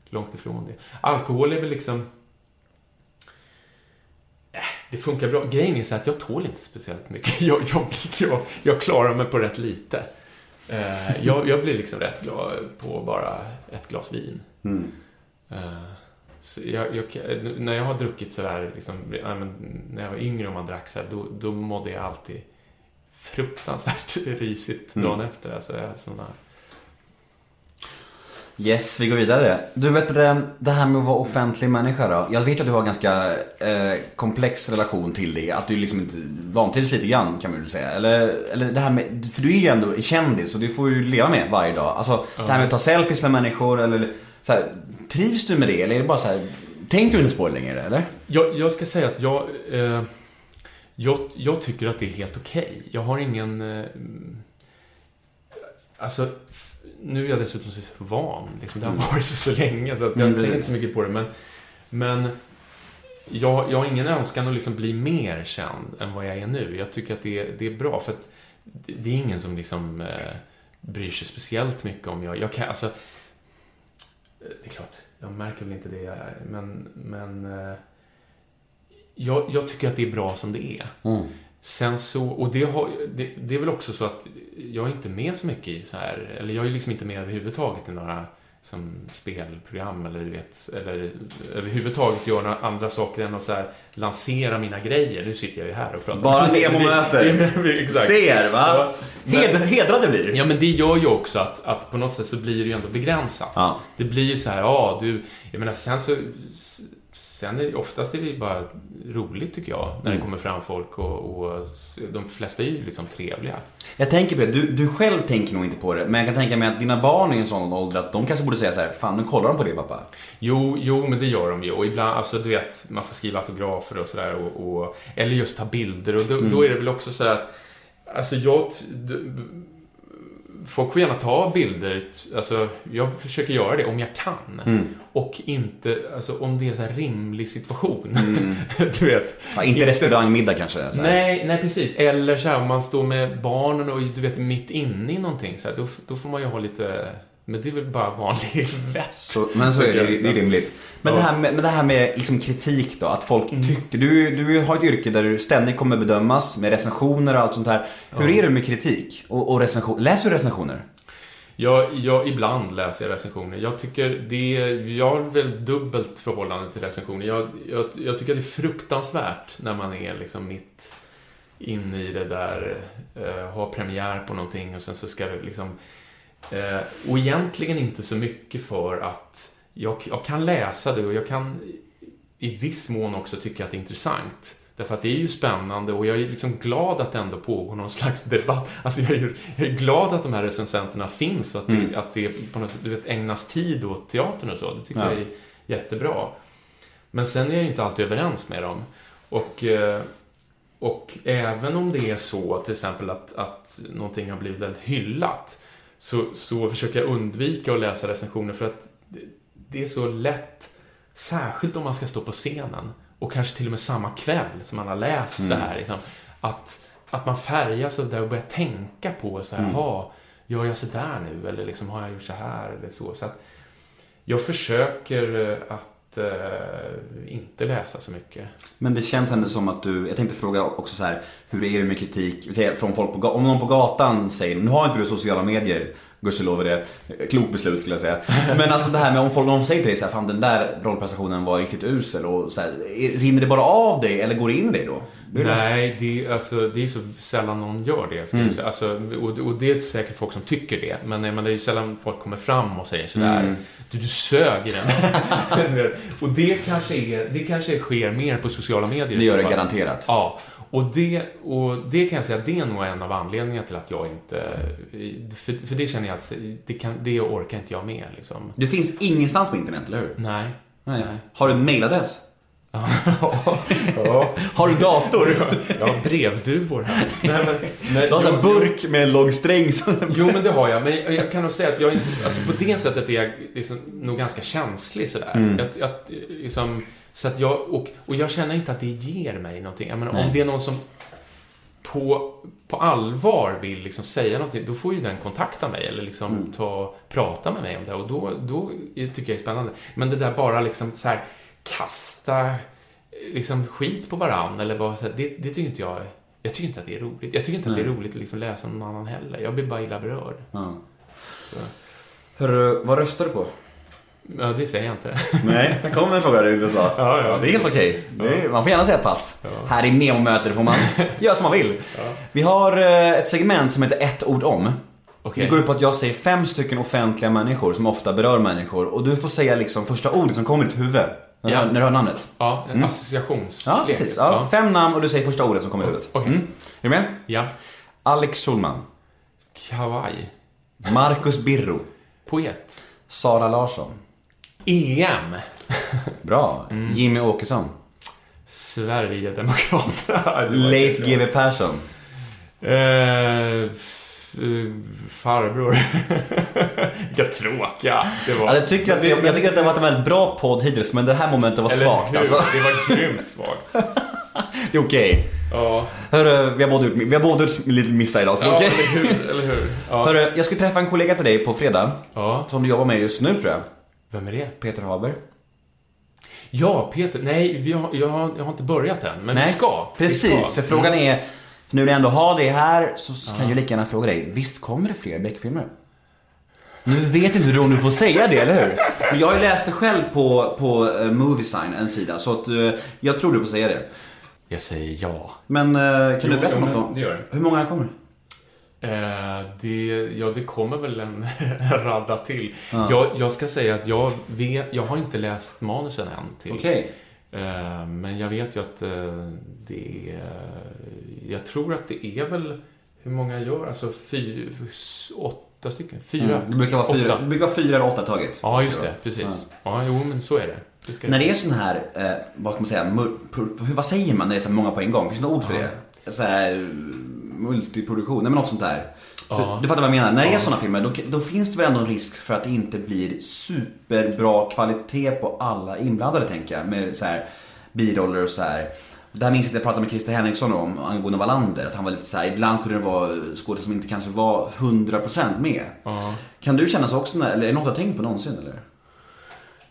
långt ifrån det. Alkohol är väl liksom... Det funkar bra. Grejen är så att jag tål inte speciellt mycket. *laughs* Jag, jag, jag, jag klarar mig på rätt lite. Eh, jag, jag blir liksom rätt glad på bara ett glas vin. Mm. Så jag, jag, när jag har druckit sådär, liksom, när jag var yngre och man drack så här, då, då mådde jag alltid fruktansvärt *laughs* risigt Mm. dagen efter. Alltså, jag, såna, Yes, vi går vidare. Du vet eh, det, här med att vara offentlig människa då. Jag vet att du har en ganska eh, komplex relation till det. Att du liksom inte vantrivs lite grann kan man väl säga. Eller, eller det här med, för du är ju ändå kändis och det får du leva med varje dag. Alltså det här med att ta selfies med människor eller så här, Trivs du med det eller är det bara så här, tänker du inte på det längre eller? jag, jag ska säga att jag, eh, jag, jag tycker att det är helt okej. Jag har ingen... Eh, alltså, nu är jag dessutom så van. Liksom, det har varit så, så länge så att jag Mm, tänker inte så mycket på det. Men, men jag, jag har ingen önskan att liksom bli mer känd än vad jag är nu. Jag tycker att det det är bra för att det, är ingen som liksom eh, bryr sig speciellt mycket om jag... jag kan, alltså, eh, det är klart, jag märker väl inte det, jag är, men... men eh, jag, jag tycker att det är bra som det är. Mm. Sen så, och det, har, det, det är väl också så att jag är inte med så mycket i så här, eller jag är liksom inte med överhuvudtaget i några som spelprogram eller du vet, eller överhuvudtaget göra några andra saker än att så här lansera mina grejer. Nu sitter jag ju här och pratar. Bara *laughs* Nemo-möter. *laughs* Ser va? Ja, Hed, hedrade blir. Ja, men det gör ju också att, att på något sätt så blir det ju ändå begränsat. Ja. Det blir ju så här, ja, du... Jag menar, sen så... Sen är oftast är det ju bara roligt, tycker jag, när det kommer fram folk och, och de flesta är ju liksom trevliga. Jag tänker på det, du, du själv tänker nog inte på det. Men jag kan tänka mig att dina barn är i en sån ålder att de kanske borde säga så här, fan nu kollar de på det pappa. Jo, jo, men det gör de ju. Och ibland, alltså du vet, man får skriva autografer och sådär. Och, och, eller just ta bilder. Och då, då är det väl också så här att, alltså jag... Folk får gärna ta bilder, alltså jag försöker göra det om jag kan. Och inte, alltså om det är en så rimlig situation. *laughs* du vet. Ja, inte restaurangmiddag kanske. Nej, nej precis. Eller så här, om man står med barnen och du vet mitt inne i någonting så här, då, då får man ju ha lite... Men det är väl bara vanlig *laughs* vett. Men så är det, det är rimligt. Men Ja. det här med, men det här med liksom kritik då, att folk Mm. tycker... Du, du har ett yrke där du ständigt kommer bedömas med recensioner och allt sånt här. Hur är du med kritik och, och recension? Läser du recensioner? Jag, jag, ibland läser jag recensioner. Jag tycker det... Jag har väl dubbelt förhållande till recensioner. Jag, jag, jag tycker det är fruktansvärt när man är liksom mitt inne i det där, eh, har premiär på någonting och sen så ska det liksom... Eh, och egentligen inte så mycket för att jag, jag kan läsa det och jag kan i viss mån också tycka att det är intressant. Därför att det är ju spännande och jag är liksom glad att det ändå pågår någon slags debatt. Alltså jag är, jag är glad att de här recensenterna finns och att, det, att det på något sätt du vet, ägnas tid åt teatern och så. Det tycker Ja. jag är jättebra. Men sen är jag ju inte alltid överens med dem. Och, eh, och även om det är så till exempel att, att någonting har blivit väldigt hyllat så, så försöker jag undvika att läsa recensioner för att det, är så lätt, särskilt om man ska stå på scenen och kanske till och med samma kväll som man har läst det här, liksom, att, att man färgas av det där och börjar tänka på så här, jaha, gör jag så där nu? Eller liksom, har jag gjort så här? Eller så. så att jag försöker eh, att eh, inte läsa så mycket. Men det känns ändå som att du, jag tänkte fråga också så här, hur är det med kritik från folk på Om någon på gatan säger, nu har inte du sociala medier, gudskelov är det, klokt beslut skulle jag säga. Men alltså det här med om folk om säger till dig så här, fan den där rollprestationen var riktigt usel och så här, är- rinner det bara av dig eller går det in i dig då? Det- Nej, det, är- alltså, det är så sällan någon gör det. Ska jag säga. Alltså, och, och det är säkert folk som tycker det. Men, men det är ju sällan folk kommer fram och säger sådär. Du, du sög i den. *laughs* *laughs* och det kanske, är, det kanske sker mer på sociala medier. Det gör det garanterat. Ja. Och det, och det kan jag säga, det är nog en av anledningarna till att jag inte... För, för det känner jag att det, kan, det orkar inte jag med. Liksom. Det finns ingenstans på internet, eller hur? Nej. Nej. Har du en mailadress? *laughs* ja. Har du dator? Jag har brevduvor här. Nej, men, nej, Du har en burk med en lång sträng som... Jo, men det har jag. Men jag kan nog säga att jag inte, alltså på det sättet är jag liksom nog ganska känslig sådär. Jag, jag, liksom, så att jag, och, och jag känner inte att det ger mig någonting. Jag menar, om det är någon som på, på allvar vill liksom säga någonting, då får ju den kontakta mig eller liksom ta, prata med mig om det. Och då, då tycker jag det är spännande. Men det där bara liksom så här kasta liksom skit på varann eller vad, så här, det, det tycker inte jag jag tycker inte att det är roligt. Jag tycker inte att det är roligt att liksom läsa någon annan heller. Jag blir bara illa berörd. Så. Hörru, vad röstar du på? Ja, det säger jag inte. *laughs* Nej, här kommer en fråga du inte sa. Ja, ja. Det är helt okej. Det är- Man får gärna säga pass. Här i Nemo-möter får man *laughs* göra som man vill. Vi har eh, ett segment som heter ett ord om. Okej. Det går ut på att jag säger fem stycken offentliga människor som ofta berör människor och du får säga liksom första ordet som kommer i ditt huvud. När, du Ja. hör, när du hör namnet. Ja, en associationslek. Ja, precis. Ja, Fem namn och du säger första ordet som kommer i huvudet. Okej. Mm. Är du med? ja. Alex Schulman. Kawaii. Marcus Birro. Poet. Sara Larsson. EM. *laughs* Bra. Mm. Jimmy Åkesson. Sverigedemokraterna. *laughs* Var Leif. GW Persson. Eh, eh, farbror. *laughs* Vilka tråkiga det var. Ja, jag, tycker att det, jag tycker att det har varit en väldigt bra podd hittills, men det här momentet var Eller svagt hur? alltså. Det var grymt svagt. Det är okej. Ja, Hörru, vi har båda gjort, vi har båda gjort lite missar idag, så ja okej. eller hur? Eller hur? Ja. Hörru, jag ska träffa en kollega till dig på fredag, ja, som du jobbar med just nu tror jag. Vem är det? Peter Haber. Ja, Peter. Nej, vi har, jag, har, jag har inte börjat än, men Nej, vi ska. Vi Precis, ska. för frågan är, nu när jag ändå har det här, så kan jag lika gärna fråga dig, visst kommer det fler Beck-filmer? Nu vet inte du om du får säga det, eller hur? Men jag har ju läst det själv på, på uh, Moviesign, en sida, så att eh, jag tror du får säga det. Jag säger ja. Men eh, kan Jo, du berätta något om det gör det. hur många kommer? Eh, det, ja, det kommer väl en *laughs* radda till. Jag, jag ska säga att jag vet, jag har inte läst manusen än till. Okej. Eh, men jag vet ju att eh, det är, jag tror att det är väl, hur många gör, alltså fy, åtta stycken? Fyra? Mm. Det brukar vara fyra, Åtta. det brukar vara fyra eller åtta taget. Ja, just det. Precis. Ja, jo, men så är det. det När det är sån här, vad kan man säga, vad säger man när det är så många på en gång? Finns det något ord för det? Så här, multiproduktion, nej men något sånt där. Ja. Du, du fattar vad jag menar? När det är såna filmer, då, då finns det väl ändå en risk för att det inte blir superbra kvalitet på alla inblandade, tänker jag. Med så här biroller och så här. Det här minns jag att jag pratade med Christer Henriksson om, angående Wallander. Att han var lite så här, ibland kunde det vara skådespelare som inte kanske var 100% med. Ja. Kan du känna så också, när, eller är det något du har tänkt på någonsin eller?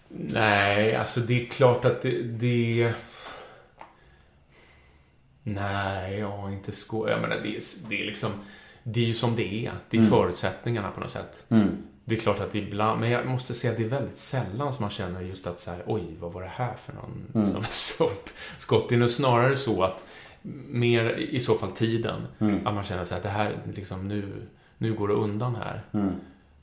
Nej, alltså det är klart att det... det... Nej, jag har inte skå... Jag menar, det är, det är liksom... det är ju som det är. Det är förutsättningarna på något sätt. Det är klart att ibland, men jag måste säga att det är väldigt sällan som man känner just att så här, oj, vad var det här för någon som *laughs* stopp skott? Det är nog snarare så att mer i så fall tiden, att man känner så här, det här, liksom nu, nu går det undan här.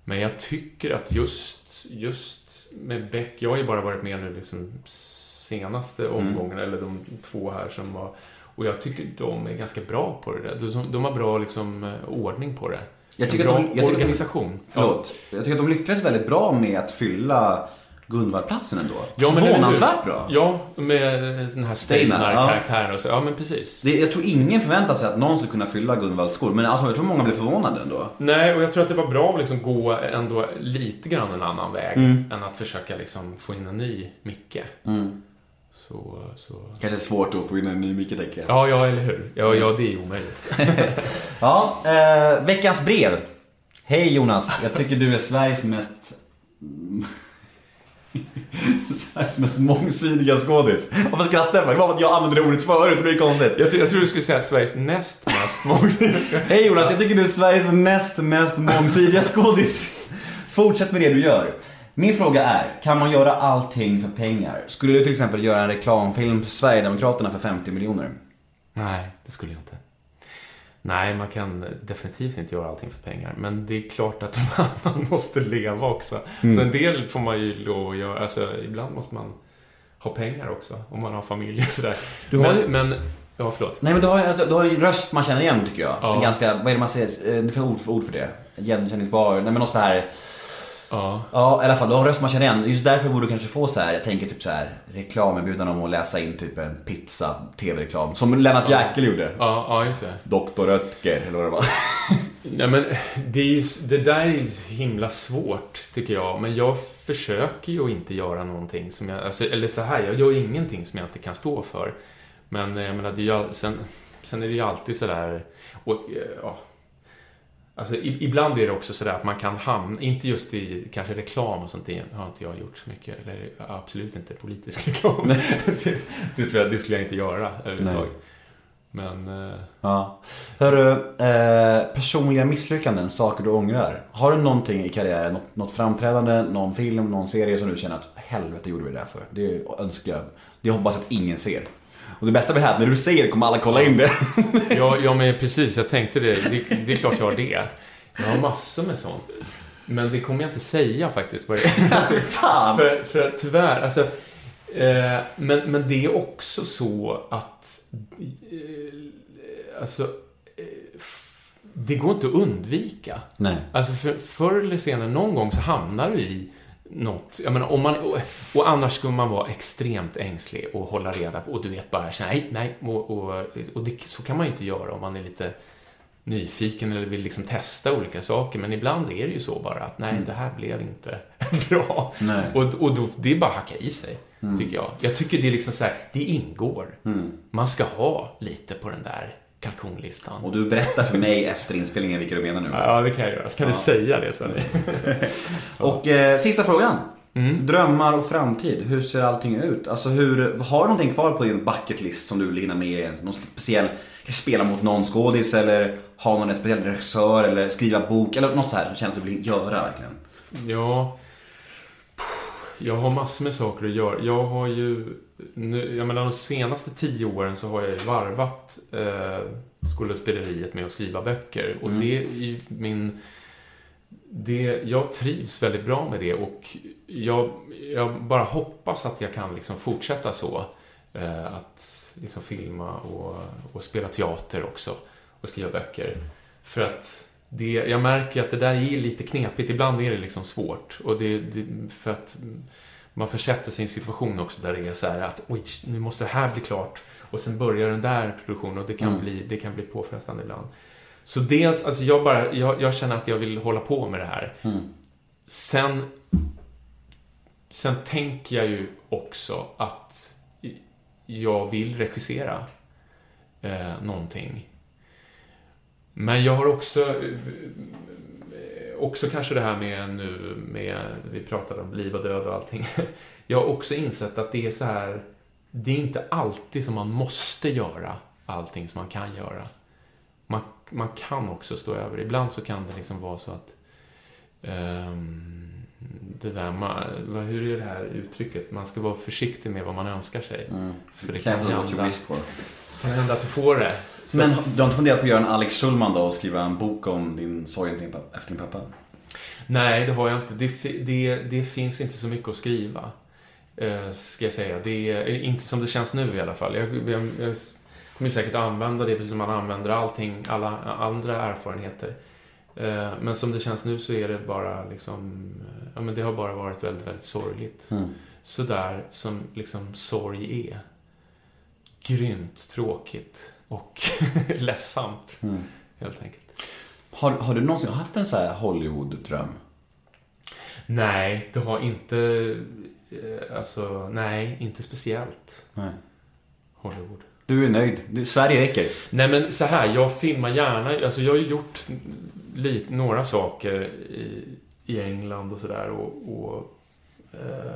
Men jag tycker att just, just med Beck, jag har ju bara varit med nu liksom senaste omgången, eller de två här som var, och jag tycker de är ganska bra på det där. De, de har bra liksom eh, ordning på det. Jag tycker bra att de- jag tycker att de- organisation. Förlåt. Jag tycker att de lyckades väldigt bra med att fylla Gunvaldplatsen ändå. Ja, Förvånansvärt bra. Ja, med den här Steinar, Steinar-karaktären och så. Ja, men precis. Det, jag tror ingen förväntar sig att någon ska kunna fylla Gunvalds skor. Men alltså, jag tror många blir förvånade ändå. Nej, och jag tror att det var bra att liksom gå ändå lite grann en annan väg Mm. än att försöka liksom få in en ny Micke. Så, så... Kanske svårt att få in en ny Micke, tänker jag. Ja, ja, eller hur? Ja, ja, det är omöjligt. *laughs* Ja, eh, veckans brev. Hej Jonas, jag tycker du är Sveriges mest... *laughs* Sveriges mest mångsidiga skådis. Varför skrattar jag för? Det var för att jag använde det ordet förut, det blir konstigt. Jag, jag tror du skulle säga Sveriges näst mest mångsidiga. Hej Jonas, jag tycker du är Sveriges näst mest mångsidiga skådis. Fortsätt med det du gör. Min fråga är, kan man göra allting för pengar? Skulle du till exempel göra en reklamfilm för Sverigedemokraterna för 50 miljoner? Nej, det skulle jag inte. Nej, man kan definitivt inte göra allting för pengar. Men det är klart att *laughs* man måste leva också. Mm. Så en del får man ju lov att göra. Alltså, ibland måste man ha pengar också. Om man har familj och sådär. Du har men, men, ja, förlåt. Nej men du har, ju- du har ju en röst man känner igen tycker jag. Ja. En ganska, vad är det man säger, eh, det finns ord för ord för det? Igenkänningsbar, nej men något så här. Ja. Ja i alla fall, du har en röst man känner igen. Just därför borde du kanske få så här, jag tänker typ så här reklamerbjudande om att läsa in typ en pizza tv-reklam. Som Lennart Jäkel gjorde. Ja, ja, just det. Doktor Oetker, eller vad det var. *laughs* Nej, men det, är ju, det där är himla svårt, tycker jag. Men jag försöker ju inte göra någonting som jag... Alltså, eller så här, jag gör ingenting som jag inte kan stå för. Men jag menar, det är ju, sen, sen är det ju alltid sådär... Och, eh, ja, alltså, ibland är det också sådär att man kan hamna, inte just i kanske reklam och sånt, det har inte jag gjort så mycket. Eller absolut inte politisk *laughs* reklam. det, det tror jag, det skulle jag inte göra överhuvudtaget. Men... Eh, Ja. Hörru, eh, personliga misslyckanden, saker du ångrar. Har du någonting i karriären, något, något framträdande, någon film, någon serie som du känner att helvete gjorde vi det där för? Det önskar jag. Det hoppas att ingen ser. Och det bästa med det här, att när du säger det kommer alla kolla in det. Ja, ja men precis. Jag tänkte det. det. Det är klart jag har det. Jag har massor med sånt. Men det kommer jag inte säga faktiskt. Vad det är. *laughs* Fan! för, för tyvärr, alltså... Eh, men, men det är också så att... Eh, alltså... Eh, det går inte att undvika. Nej. Alltså för, förr eller senare, någon gång så hamnar du i något. Jag menar, om man, och, och annars skulle man vara extremt ängslig och hålla reda på, och du vet bara nej, nej, och, och, och det, så kan man ju inte göra om man är lite nyfiken eller vill liksom testa olika saker. Men ibland är det ju så bara att nej, det här blev inte *laughs* bra. Nej. Och, och då, det är bara att hacka i sig, tycker jag. Jag tycker det är liksom så här, det ingår. Man ska ha lite på den där kalkonlistan. Och du berättar för mig efter inspelningen vilka du menar nu. Ja, det kan jag göra. Så kan du säga det sen. *laughs* Och eh, sista frågan. Drömmar och framtid, hur ser allting ut? Alltså hur, har du någonting kvar på din bucket list som du vill hinna med? Någon speciell, spela mot någon skådis eller ha någon speciell regissör eller skriva bok eller något så här som du känner att du vill göra verkligen? Ja, jag har massor med saker att göra. Jag har ju, nu, jag menar de senaste tio åren så har jag ju varvat eh, skådespeleriet med att skriva böcker. Och det är ju min... Det, jag trivs väldigt bra med det och jag, jag bara hoppas att jag kan liksom fortsätta så. Eh, att liksom filma och, och spela teater också och skriva böcker. För att det, jag märker att det där är lite knepigt. Ibland är det liksom svårt. Och det, det, för att man försätter sig i en situation också där det är så här att oj, nu måste det här bli klart. Och sen börjar den där produktionen och det kan, bli, det kan bli påfrestande ibland. Så dels, alltså jag bara, jag, jag känner att jag vill hålla på med det här. Sen, sen tänker jag ju också att jag vill regissera eh, någonting. Men jag har också, eh, också kanske det här med nu, med, vi pratade om liv och död och allting. *laughs* Jag har också insett att det är så här, det är inte alltid som man måste göra allting som man kan göra. man, man kan också stå över. Ibland så kan det liksom vara så att ehm, det där, man, vad, hur är det här uttrycket? Man ska vara försiktig med vad man önskar sig. För det kan hända, kan hända att du får det. Men du har inte funderat på att göra en Alex Schulman då och skriva en bok om din sorg efter din pappa-? Nej, det har jag inte. Det, det, det finns inte så mycket att skriva. Eh, ska jag säga. Det är inte som det känns nu i alla fall. Jag, jag, jag kommer säkert använda det precis som man använder allting, alla andra erfarenheter. Eh, men som det känns nu så är det bara liksom, eh, ja men det har bara varit väldigt, väldigt sorgligt. Mm. Sådär som liksom sorg är. Grymt tråkigt och *laughs* ledsamt, Mm. helt enkelt. Har, har du någonsin haft en så här Hollywood-dröm? Nej, det har inte... eh, Alltså, nej, inte speciellt. Nej. Hollywood. Du är nöjd? Du, Sverige räcker? Nej, men så här, jag filmar gärna. Alltså, jag har ju gjort li, några saker i, i England och sådär. Och, och eh,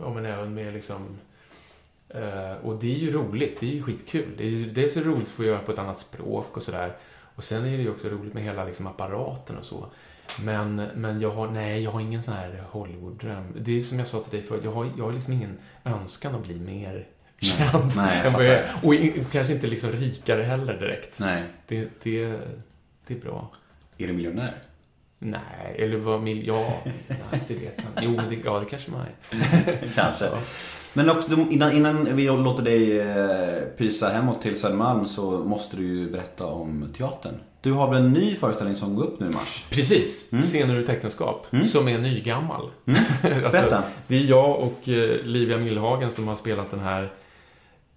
ja, men även med liksom... Eh, och det är ju roligt. Det är ju skitkul. Det är, det är så roligt att få göra på ett annat språk och sådär. Och sen är det ju också roligt med hela liksom, apparaten och så. Men, men jag har, nej, jag har ingen sån här Hollywood-dröm. Det är som jag sa till dig förut, jag har, jag har liksom ingen önskan att bli mer känd. Nej, jag vad jag fattar. och i- kanske inte liksom rikare heller direkt. Nej. Det, det, det är bra. Är du miljonär? Nej, eller vad mil... Ja, nej, det vet jag inte. Jo, det, ja, det kanske man är. *laughs* Kanske. Ja. Men också, innan, innan vi låter dig eh, pysa hemåt till Södermalm så måste du ju berätta om teatern. Du har väl en ny föreställning som går upp nu i mars? Precis, Scener ur äktenskap, som är nygammal. *laughs* alltså, Berätta. det är jag och eh, Livia Millhagen som har spelat den här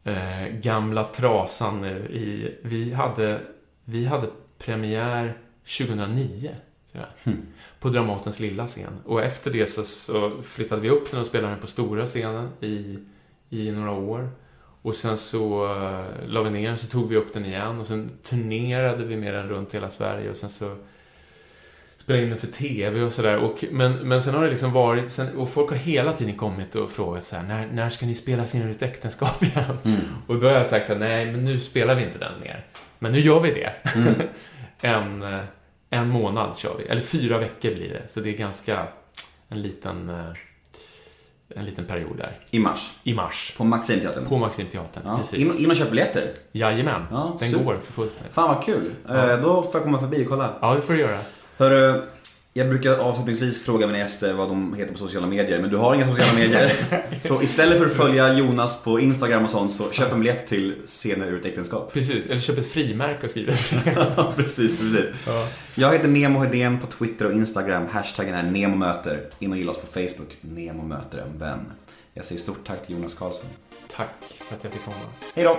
eh, gamla trasan nu i... Vi hade, vi hade premiär 2009, tror jag. På Dramatens lilla scen. Och efter det så, så flyttade vi upp den och spelade den på stora scenen i, i några år. Och sen så uh, la vi ner den, så tog vi upp den igen och sen turnerade vi med den runt hela Sverige och sen så spelade in den för TV och sådär. Men, men sen har det liksom varit, sen, och folk har hela tiden kommit och frågat så här, när, när ska ni spela Scener ur ett äktenskap igen? Och då har jag sagt så här, nej men nu spelar vi inte den mer. Men nu gör vi det. *laughs* en, eh, en månad kör vi, eller fyra veckor blir det. Så det är ganska en liten, eh, en liten period där. I mars. I mars. På Maximteatern. På Maximteatern, Ja. precis. In, in och köp biljetter. Jajamän, Ja, den super. går för fullt. Fan vad kul. Eh, då får jag komma förbi och kolla. Ja, det får du göra. Hörru, jag brukar avslutningsvis fråga mina gäster vad de heter på sociala medier, men du har inga sociala medier. *laughs* så istället för att följa Jonas på Instagram och sånt, så köp en biljett till Scener ur ett äktenskap. Precis, eller köp ett frimärke och skriv *laughs* precis, precis. Ja. Jag heter Nemo Hedén på Twitter och Instagram. Hashtaggen är NEMOMÖTER. In och gilla oss på Facebook. Nemo möter en vän. Jag säger stort tack till Jonas Karlsson. Tack för att jag fick komma. Hej då!